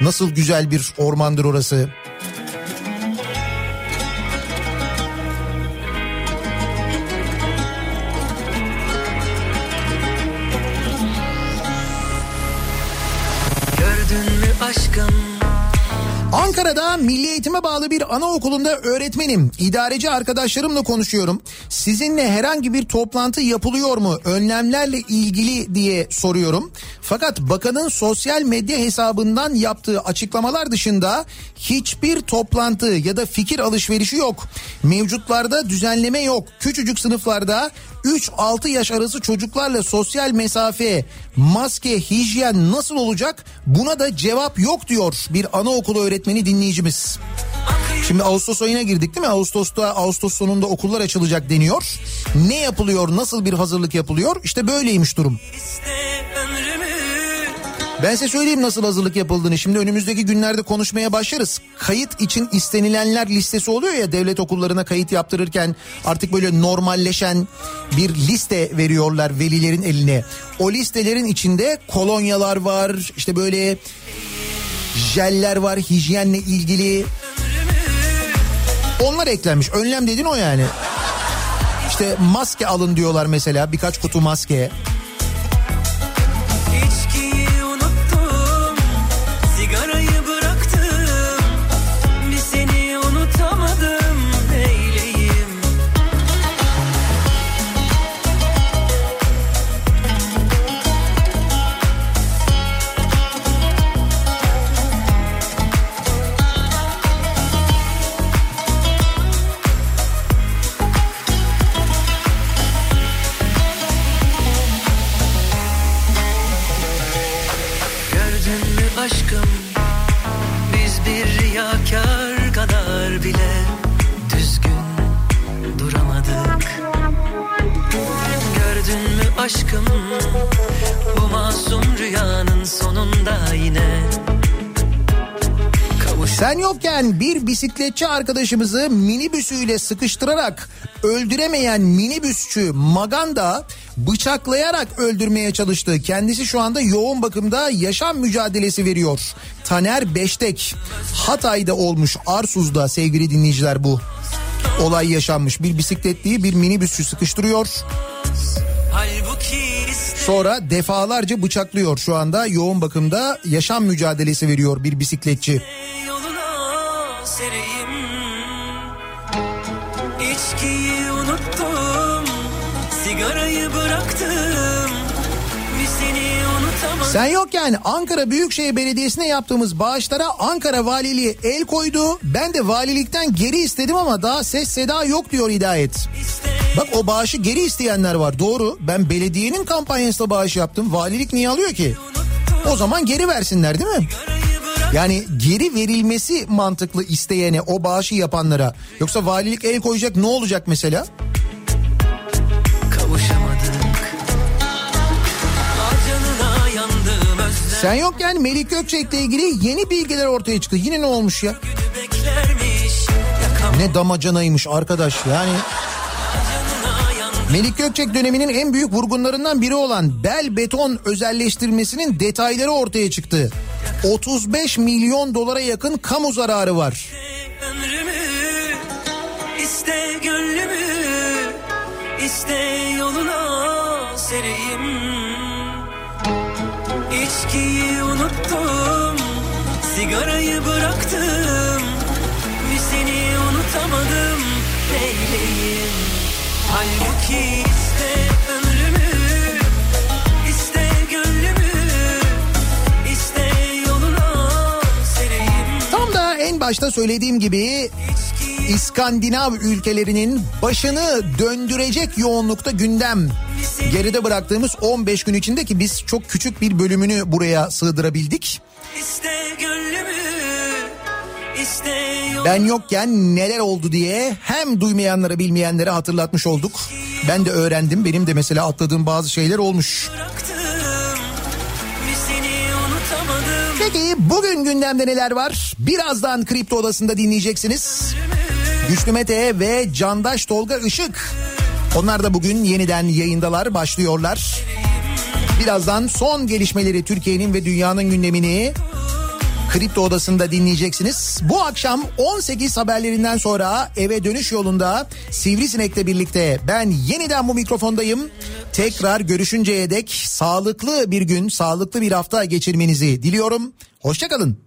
Nasıl güzel bir ormandır orası. Ankara'da Milli Eğitime bağlı bir anaokulunda öğretmenim. İdareci arkadaşlarımla konuşuyorum. Sizinle herhangi bir toplantı yapılıyor mu? Önlemlerle ilgili diye soruyorum. Fakat bakanın sosyal medya hesabından yaptığı açıklamalar dışında hiçbir toplantı ya da fikir alışverişi yok. Mevcutlarda düzenleme yok. Küçücük sınıflarda 3-6 yaş arası çocuklarla sosyal mesafe, maske, hijyen nasıl olacak? Buna da cevap yok diyor bir anaokulu öğretmeni dinleyicimiz. Şimdi Ağustos ayına girdik değil mi? Ağustos'ta Ağustos sonunda okullar açılacak deniyor. Ne yapılıyor? Nasıl bir hazırlık yapılıyor? İşte böyleymiş durum. Ben size söyleyeyim nasıl hazırlık yapıldığını. Şimdi önümüzdeki günlerde konuşmaya başlarız. Kayıt için istenilenler listesi oluyor ya devlet okullarına kayıt yaptırırken artık böyle normalleşen bir liste veriyorlar velilerin eline. O listelerin içinde kolonyalar var, işte böyle jeller var, hijyenle ilgili. Onlar eklenmiş. Önlem dediğin o yani. İşte maske alın diyorlar mesela birkaç kutu maske. Aşkım, bu masum rüyanın sonunda yine Sen yokken bir bisikletçi arkadaşımızı minibüsüyle sıkıştırarak öldüremeyen minibüsçü Maganda bıçaklayarak öldürmeye çalıştı. Kendisi şu anda yoğun bakımda yaşam mücadelesi veriyor. Taner Beştek Hatay'da olmuş Arsuz'da sevgili dinleyiciler bu. Olay yaşanmış. Bir bisikletliyi bir minibüsçü sıkıştırıyor. Sonra defalarca bıçaklıyor şu anda yoğun bakımda yaşam mücadelesi veriyor bir bisikletçi. İçkiyi unuttum, sigarayı bıraktım. Sen yokken Ankara Büyükşehir Belediyesi'ne yaptığımız bağışlara Ankara Valiliği el koydu. Ben de valilikten geri istedim ama daha ses seda yok diyor Hidayet. Bak o bağışı geri isteyenler var doğru. Ben belediyenin kampanyasıyla bağış yaptım. Valilik niye alıyor ki? O zaman geri versinler değil mi? Yani geri verilmesi mantıklı isteyene o bağışı yapanlara. Yoksa valilik el koyacak ne olacak mesela? Sen yokken Melik Gökçek'le ilgili yeni bilgiler ortaya çıktı. Yine ne olmuş ya? Ne damacanaymış arkadaş yani. Melik Gökçek döneminin en büyük vurgunlarından biri olan bel beton özelleştirmesinin detayları ortaya çıktı. 35 milyon dolara yakın kamu zararı var. ömrümü, iste gönlümü, iste yoluna sereyim. İçkiyi unuttum, sigarayı bıraktım. Bir seni unutamadım, neyleyim? Halbuki iste ömrümü, iste gönlümü, iste yoluna sereyim. Tam da en başta söylediğim gibi İskandinav ülkelerinin başını döndürecek yoğunlukta gündem. Geride bıraktığımız 15 gün içinde ki biz çok küçük bir bölümünü buraya sığdırabildik. İste gönlümü, iste Ben yokken neler oldu diye hem duymayanlara bilmeyenlere hatırlatmış olduk. Ben de öğrendim. Benim de mesela atladığım bazı şeyler olmuş. Peki bugün gündemde neler var? Birazdan Kripto Odası'nda dinleyeceksiniz. Güçlü Mete ve Candaş Tolga Işık. Onlar da bugün yeniden yayındalar, başlıyorlar. Birazdan son gelişmeleri Türkiye'nin ve dünyanın gündemini Kripto Odası'nda dinleyeceksiniz. Bu akşam 18 haberlerinden sonra eve dönüş yolunda Sivrisinek'le birlikte ben yeniden bu mikrofondayım. Tekrar görüşünceye dek sağlıklı bir gün, sağlıklı bir hafta geçirmenizi diliyorum. Hoşçakalın.